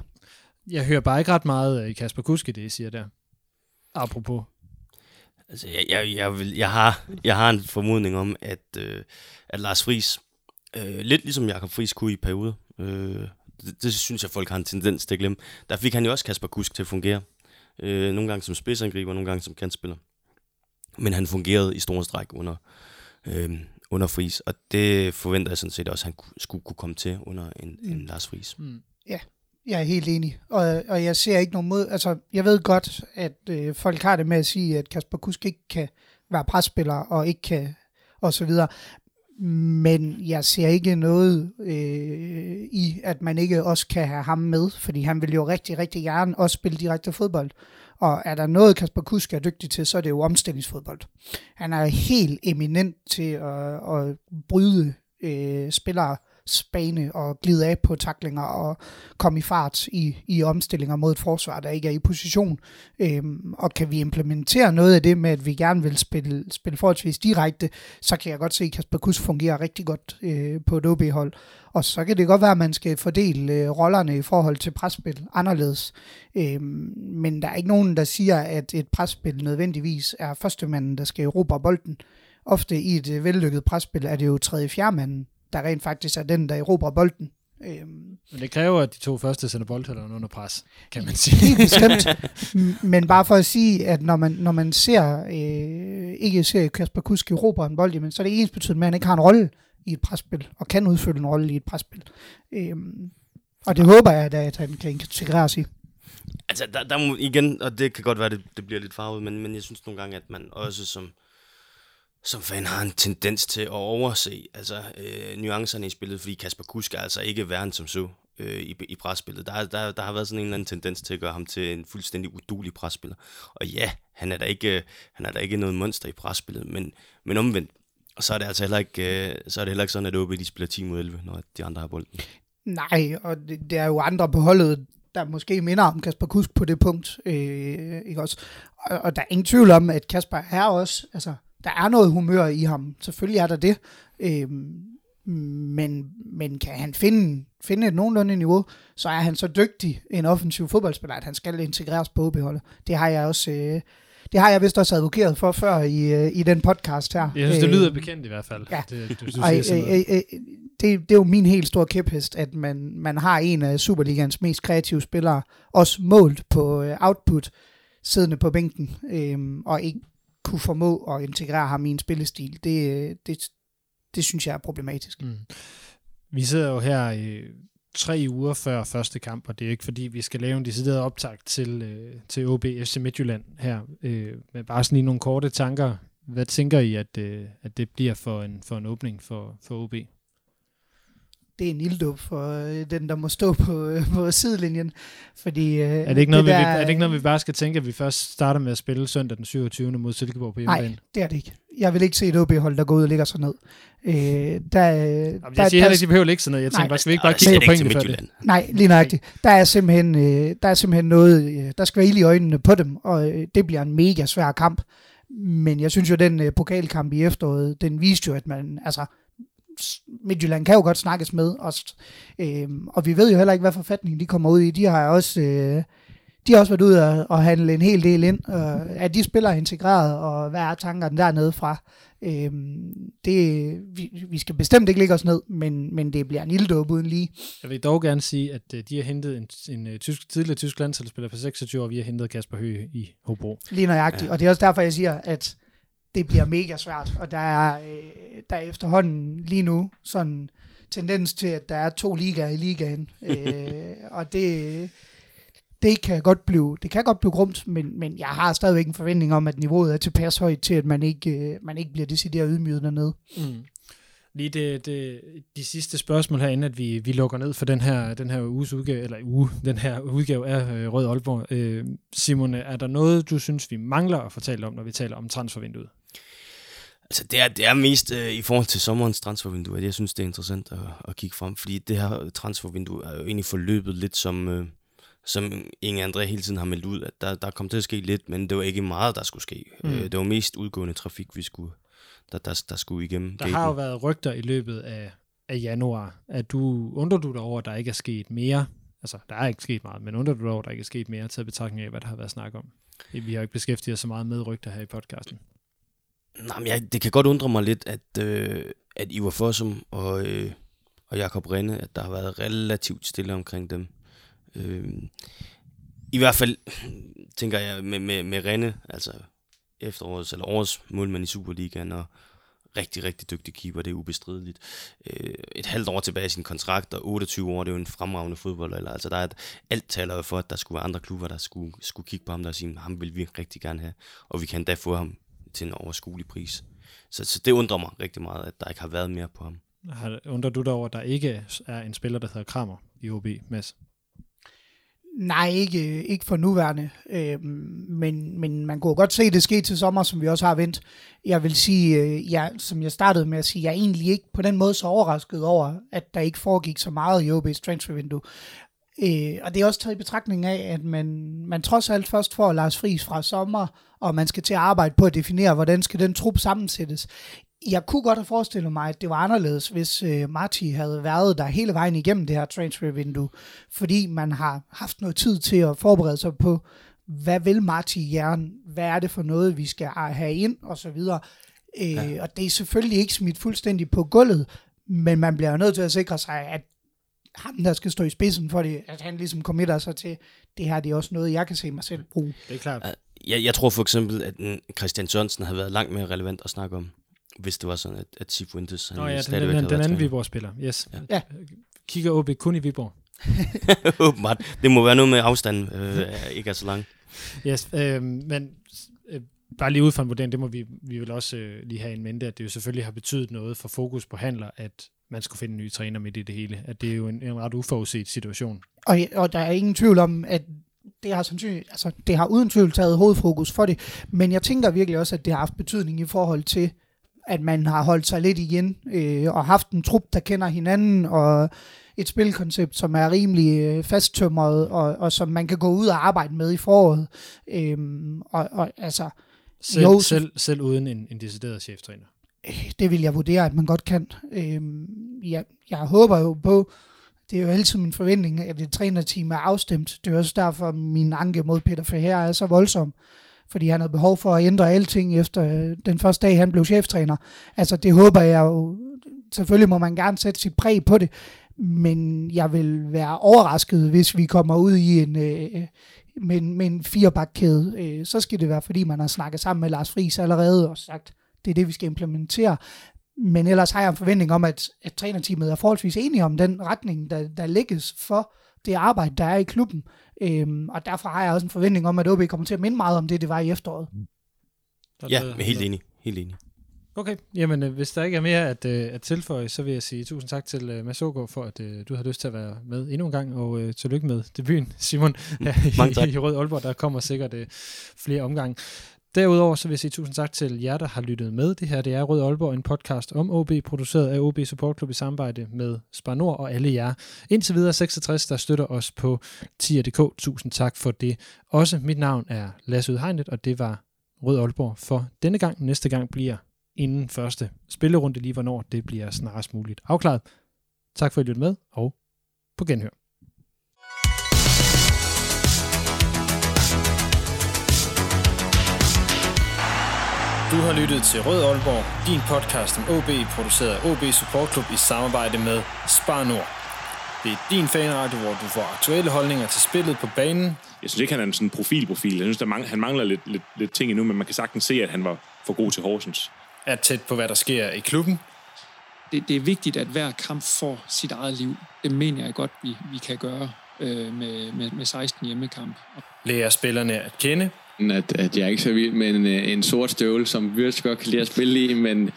Jeg hører bare ikke ret meget i Kasper Kuske, det I siger der. Apropos. Altså, jeg, jeg, jeg, vil, jeg, har, jeg har en formodning om, at, øh, at Lars Friis, øh, lidt ligesom Jakob Friis kunne i perioder, øh, det, det synes jeg, folk har en tendens til at glemme. Der fik han jo også Kasper Kusk til at fungere. Øh, nogle gange som spidsangriber, nogle gange som kantspiller. Men han fungerede i store stræk under, øh, under Friis, og det forventer jeg sådan set også, at han ku- skulle kunne komme til under en, en Lars Friis. Mm. Jeg er helt enig, og, og jeg ser ikke nogen mod. Altså, jeg ved godt, at øh, folk har det med at sige, at Kasper Kusk ikke kan være presspiller, og ikke kan, og så videre. Men jeg ser ikke noget øh, i, at man ikke også kan have ham med, fordi han vil jo rigtig, rigtig gerne også spille direkte fodbold. Og er der noget, Kasper Kusk er dygtig til, så er det jo omstillingsfodbold. Han er helt eminent til at, at bryde øh, spillere spane og glide af på taklinger og komme i fart i, i omstillinger mod et forsvar, der ikke er i position. Øhm, og kan vi implementere noget af det med, at vi gerne vil spille, spille forholdsvis direkte, så kan jeg godt se, at Kasper Kuss fungerer rigtig godt øh, på et OB-hold. Og så kan det godt være, at man skal fordele øh, rollerne i forhold til presspil anderledes. Øhm, men der er ikke nogen, der siger, at et presspil nødvendigvis er førstemanden, der skal erobre bolden. Ofte i et øh, vellykket presspil er det jo tredje fjerdemanden, der rent faktisk er den, der erobrer bolden. Øhm, Men det kræver, at de to første sender boldholderne under pres, kan man sige. Helt bestemt. Men bare for at sige, at når man, når man ser, øh, ikke ser Kasper Kusk erobre en bold, jamen, så er det ens betydende med, at han ikke har en rolle i et presspil, og kan udfylde en rolle i et presspil. Øhm, og det håber jeg, at han kan integreres i. Altså, der, der må igen, og det kan godt være, det, det bliver lidt farvet, men, men jeg synes nogle gange, at man også som, som fan har en tendens til at overse altså, øh, nuancerne i spillet, fordi Kasper Kusk er altså ikke værden som så øh, i, i presspillet. Der, der, der har været sådan en eller anden tendens til at gøre ham til en fuldstændig udulig presspiller. Og ja, han er da ikke, øh, han er da ikke noget monster i presspillet, men, men omvendt, og så er det altså heller ikke, øh, så er det heller ikke sådan, at OB de spiller 10 mod 11, når de andre har bolden. Nej, og det, det er jo andre på holdet, der måske minder om Kasper Kusk på det punkt. Øh, ikke også? Og, og der er ingen tvivl om, at Kasper er også, altså, der er noget humør i ham. Selvfølgelig er der det. Øh, men, men kan han finde, finde et nogenlunde niveau, så er han så dygtig en offensiv fodboldspiller, at han skal integreres på OB-holdet. Det har jeg også... Øh, det har jeg vist også advokeret for før i, øh, i den podcast her. Jeg synes, det Øh, lyder bekendt i hvert fald. ja. Det, du, du sådan noget. øh, øh, øh, det, det er jo min helt store kæphest, at man, man har en af Superligans mest kreative spillere, også målt på øh, output, siddende på bænken, øh, og ikke kunne formå at integrere ham i en spillestil. Det, det, det synes jeg er problematisk. Mm. Vi sidder jo her i tre uger før første kamp, og det er ikke fordi, vi skal lave en decideret optag til, øh, til OB FC Midtjylland her. Øh, men bare sådan lige nogle korte tanker. Hvad tænker I, at, øh, at det bliver for en, for en åbning for, for OB? Det er en ilddåb for øh, den, der må stå på, øh, på sidelinjen. Fordi, øh, Er det, ikke noget, det vi, der, er det ikke noget, vi bare skal tænke, at vi først starter med at spille søndag den 27. mod Silkeborg på hjemmebane? Nej, det er det ikke. Jeg vil ikke se et OB-hold, der går ud og lægger sig ned. Øh, der, Jamen, der, jeg siger heller ikke, de behøver ikke sådan noget. Jeg tænker Nej, bare, skal vi ikke bare kigge på pointene før det? Midtjylland. Nej, lige nøjagtigt. Der er simpelthen, øh, der er simpelthen noget, øh, der skal være ild i øjnene på dem, og øh, det bliver en mega svær kamp. Men jeg synes jo, den øh, pokalkamp i efteråret, den viste jo, at man, altså, Midtjylland kan jo godt snakkes med os. Øh, og vi ved jo heller ikke, hvad forfatning de kommer ud i. De har også, øh, de har også været ude og, og handle en hel del ind. Og er de spillere integreret, og hvad er tankerne dernede fra? Øhm, det, vi, vi skal bestemt ikke lægge os ned, men, men det bliver en ilddåb uden lige. Jeg vil dog gerne sige, at øh, de har hentet en, en, en tysk, tidligere tysk landsholdsspiller på 26 år, og vi har hentet Kasper Høgh i Hobro. Lige nøjagtigt, ja. og det er også derfor, jeg siger, at det bliver mega svært, og der er, øh, der er efterhånden lige nu sådan tendens til, at der er to ligaer i ligaen, øh, og det, det kan godt blive, det kan godt blive grumt, men, men jeg har stadigvæk en forventning om, at niveauet er tilpas højt til, at man ikke, øh, man ikke bliver decideret ydmyget dernede. Mm. Lige det, det, de sidste spørgsmål her, inden at vi, vi lukker ned for den her, den her uges udgave, eller uge, den her udgave af øh, Rød Aalborg. Øh, Simone, er der noget, du synes, vi mangler at fortælle om, når vi taler om transfervinduet? Altså, det er, det er mest øh, i forhold til sommerens transfervindue, at jeg synes, det er interessant at, at kigge frem, fordi det her transfervindue er jo egentlig forløbet lidt som, øh, som Inge André hele tiden har meldt ud, at der, der kom til at ske lidt, men det var ikke meget, der skulle ske. Mm. Øh, det var mest udgående trafik, vi skulle, der, der, der skulle igennem. Der har jo været rygter i løbet af, af januar. At du, undrer du dig over, at der ikke er sket mere? Altså, der er ikke sket meget, men undrer du dig over, at der ikke er sket mere, til betragtning af, hvad der har været snak om? Vi har ikke beskæftiget os så meget med rygter her i podcasten. Nej, men jeg, det kan godt undre mig lidt, at, øh, at Ivar Fossum og, øh, og Jakob Rinde, at der har været relativt stille omkring dem. Øh, I hvert fald tænker jeg med, med, med Rinde, altså efterårets eller årets målmand i Superligaen, og rigtig, rigtig dygtig keeper, det er ubestrideligt. Øh, et halvt år tilbage i sin kontrakt, og 28 år, det er jo en fremragende fodbold. eller Altså, der er et, alt taler for, at der skulle være andre klubber, der skulle, skulle kigge på ham, der og sige, ham vil vi rigtig gerne have, og vi kan da få ham til en overskuelig pris. Så, så det undrer mig rigtig meget, at der ikke har været mere på ham. Har, undrer du dig over, at der ikke er en spiller, der hedder Kramer i OB, Mads? Nej, ikke, ikke for nuværende, øh, men, men man kunne godt se det ske til sommer, som vi også har vendt. Jeg vil sige, øh, ja, som jeg startede med at sige, jeg er egentlig ikke på den måde så overrasket over, at der ikke foregik så meget i OB's transfervindue. Øh, og det er også taget i betragtning af, at man, man trods alt først får Lars Friis fra sommer, og man skal til at arbejde på at definere, hvordan skal den trup sammensættes. Jeg kunne godt have forestillet mig, at det var anderledes, hvis øh, Marti havde været der hele vejen igennem det her transfervindue, fordi man har haft noget tid til at forberede sig på, hvad vil Marti gerne, hvad er det for noget, vi skal have ind, og så videre. Øh, ja. Og det er selvfølgelig ikke smidt fuldstændig på gulvet, men man bliver nødt til at sikre sig, at ham, der skal stå i spidsen for det, at han ligesom committer sig til, det her det er også noget, jeg kan se mig selv bruge. Det er klart. Jeg, jeg tror for eksempel, at Christian Sørensen havde været langt mere relevant at snakke om, hvis det var sådan, at, at Cifuentes han oh, ja, den, den, den anden Viborg-spiller, yes. Ja. ja. Kigger OB kun i Viborg. Åbenbart. Det må være noget med afstanden, øh, ikke er så lang. Yes, øh, men øh, bare lige ud fra en vurdering, det må vi, vi vil også øh, lige have en mente, at det jo selvfølgelig har betydet noget for fokus på handler, at man skulle finde en ny træner midt i det hele. At det er jo en, en ret uforudset situation. Og, og der er ingen tvivl om, at det har, sandsynligt, altså, det har uden tvivl taget hovedfokus for det, men jeg tænker virkelig også, at det har haft betydning i forhold til, at man har holdt sig lidt igen, øh, og haft en trup, der kender hinanden, og et spilkoncept, som er rimelig øh, fasttømret, og, og som man kan gå ud og arbejde med i foråret. Øhm, og, og altså, selv, jo, selv, selv uden en, en decideret cheftræner? Det vil jeg vurdere, at man godt kan. Øh, jeg, jeg håber jo på, det er jo altid min forventning, at et trænerteam er afstemt. Det er også derfor, min anke mod Peter Ferrer er så voldsom. Fordi han havde behov for at ændre alting efter øh, den første dag, han blev cheftræner. Altså det håber jeg jo. Selvfølgelig må man gerne sætte sit præg på det. Men jeg vil være overrasket, hvis vi kommer ud i en, øh, med, en, med en firebakkæde. Øh, så skal det være, fordi man har snakket sammen med Lars Friis allerede og sagt, det er det, vi skal implementere. Men ellers har jeg en forventning om, at, at trænerteamet er forholdsvis enige om den retning, der, der lægges for det arbejde, der er i klubben. Øhm, og derfor har jeg også en forventning om, at OB kommer til at minde meget om det, det var i efteråret. Ja, men helt enig. Helt enig. Okay, jamen øh, hvis der ikke er mere at, øh, at tilføje, så vil jeg sige tusind tak til øh, Mads Ågaard for, at øh, du har lyst til at være med endnu en gang, og øh, tillykke med debuten, Simon, her i, i Rød Aalborg. Der kommer sikkert øh, flere omgange. Derudover så vil jeg sige tusind tak til jer, der har lyttet med. Det her det er Rød Aalborg, en podcast om OB, produceret af OB Support Club i samarbejde med Spar Nord og alle jer. Indtil videre 66, der støtter os på tier.dk. Tusind tak for det. Også mit navn er Lasse Udhegnet, og det var Rød Aalborg for denne gang. Næste gang bliver inden første spillerunde, lige hvornår det bliver snarest muligt afklaret. Tak for at I lyttede med, og på genhør. Du har lyttet til Rød Aalborg, din podcast om OB, produceret af OB Support Club i samarbejde med Spar Nord. Det er din fanradio, hvor du får aktuelle holdninger til spillet på banen. Jeg synes ikke, han er en sådan profilprofil. Jeg synes, der mang- han mangler lidt, lidt, lidt ting endnu, men man kan sagtens se, at han var for god til Horsens. Er tæt på, hvad der sker i klubben. det, det er vigtigt, at hver kamp får sit eget liv. Det mener jeg godt, vi, vi kan gøre øh, med, med, med 16 hjemmekamp. Lærer spillerne at kende. At, at jeg er ikke så vild med en, øh, en sort støvle, som Wirtz godt kan lide at spille i, men,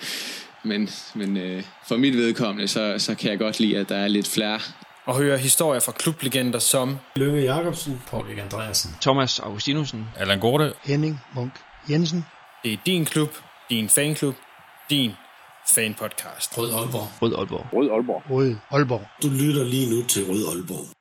men, men øh, for mit vedkommende, så, så kan jeg godt lide, at der er lidt flere. Og høre historier fra klublegender som Lønge Jacobsen. Paul Andreasen. Thomas Augustinusen. Allan Gorte. Henning Munk Jensen. Det er din klub, din fanklub, din fanpodcast. Rød Aalborg. Rød Aalborg. Rød Aalborg. Rød Aalborg. Du lytter lige nu til Rød Aalborg.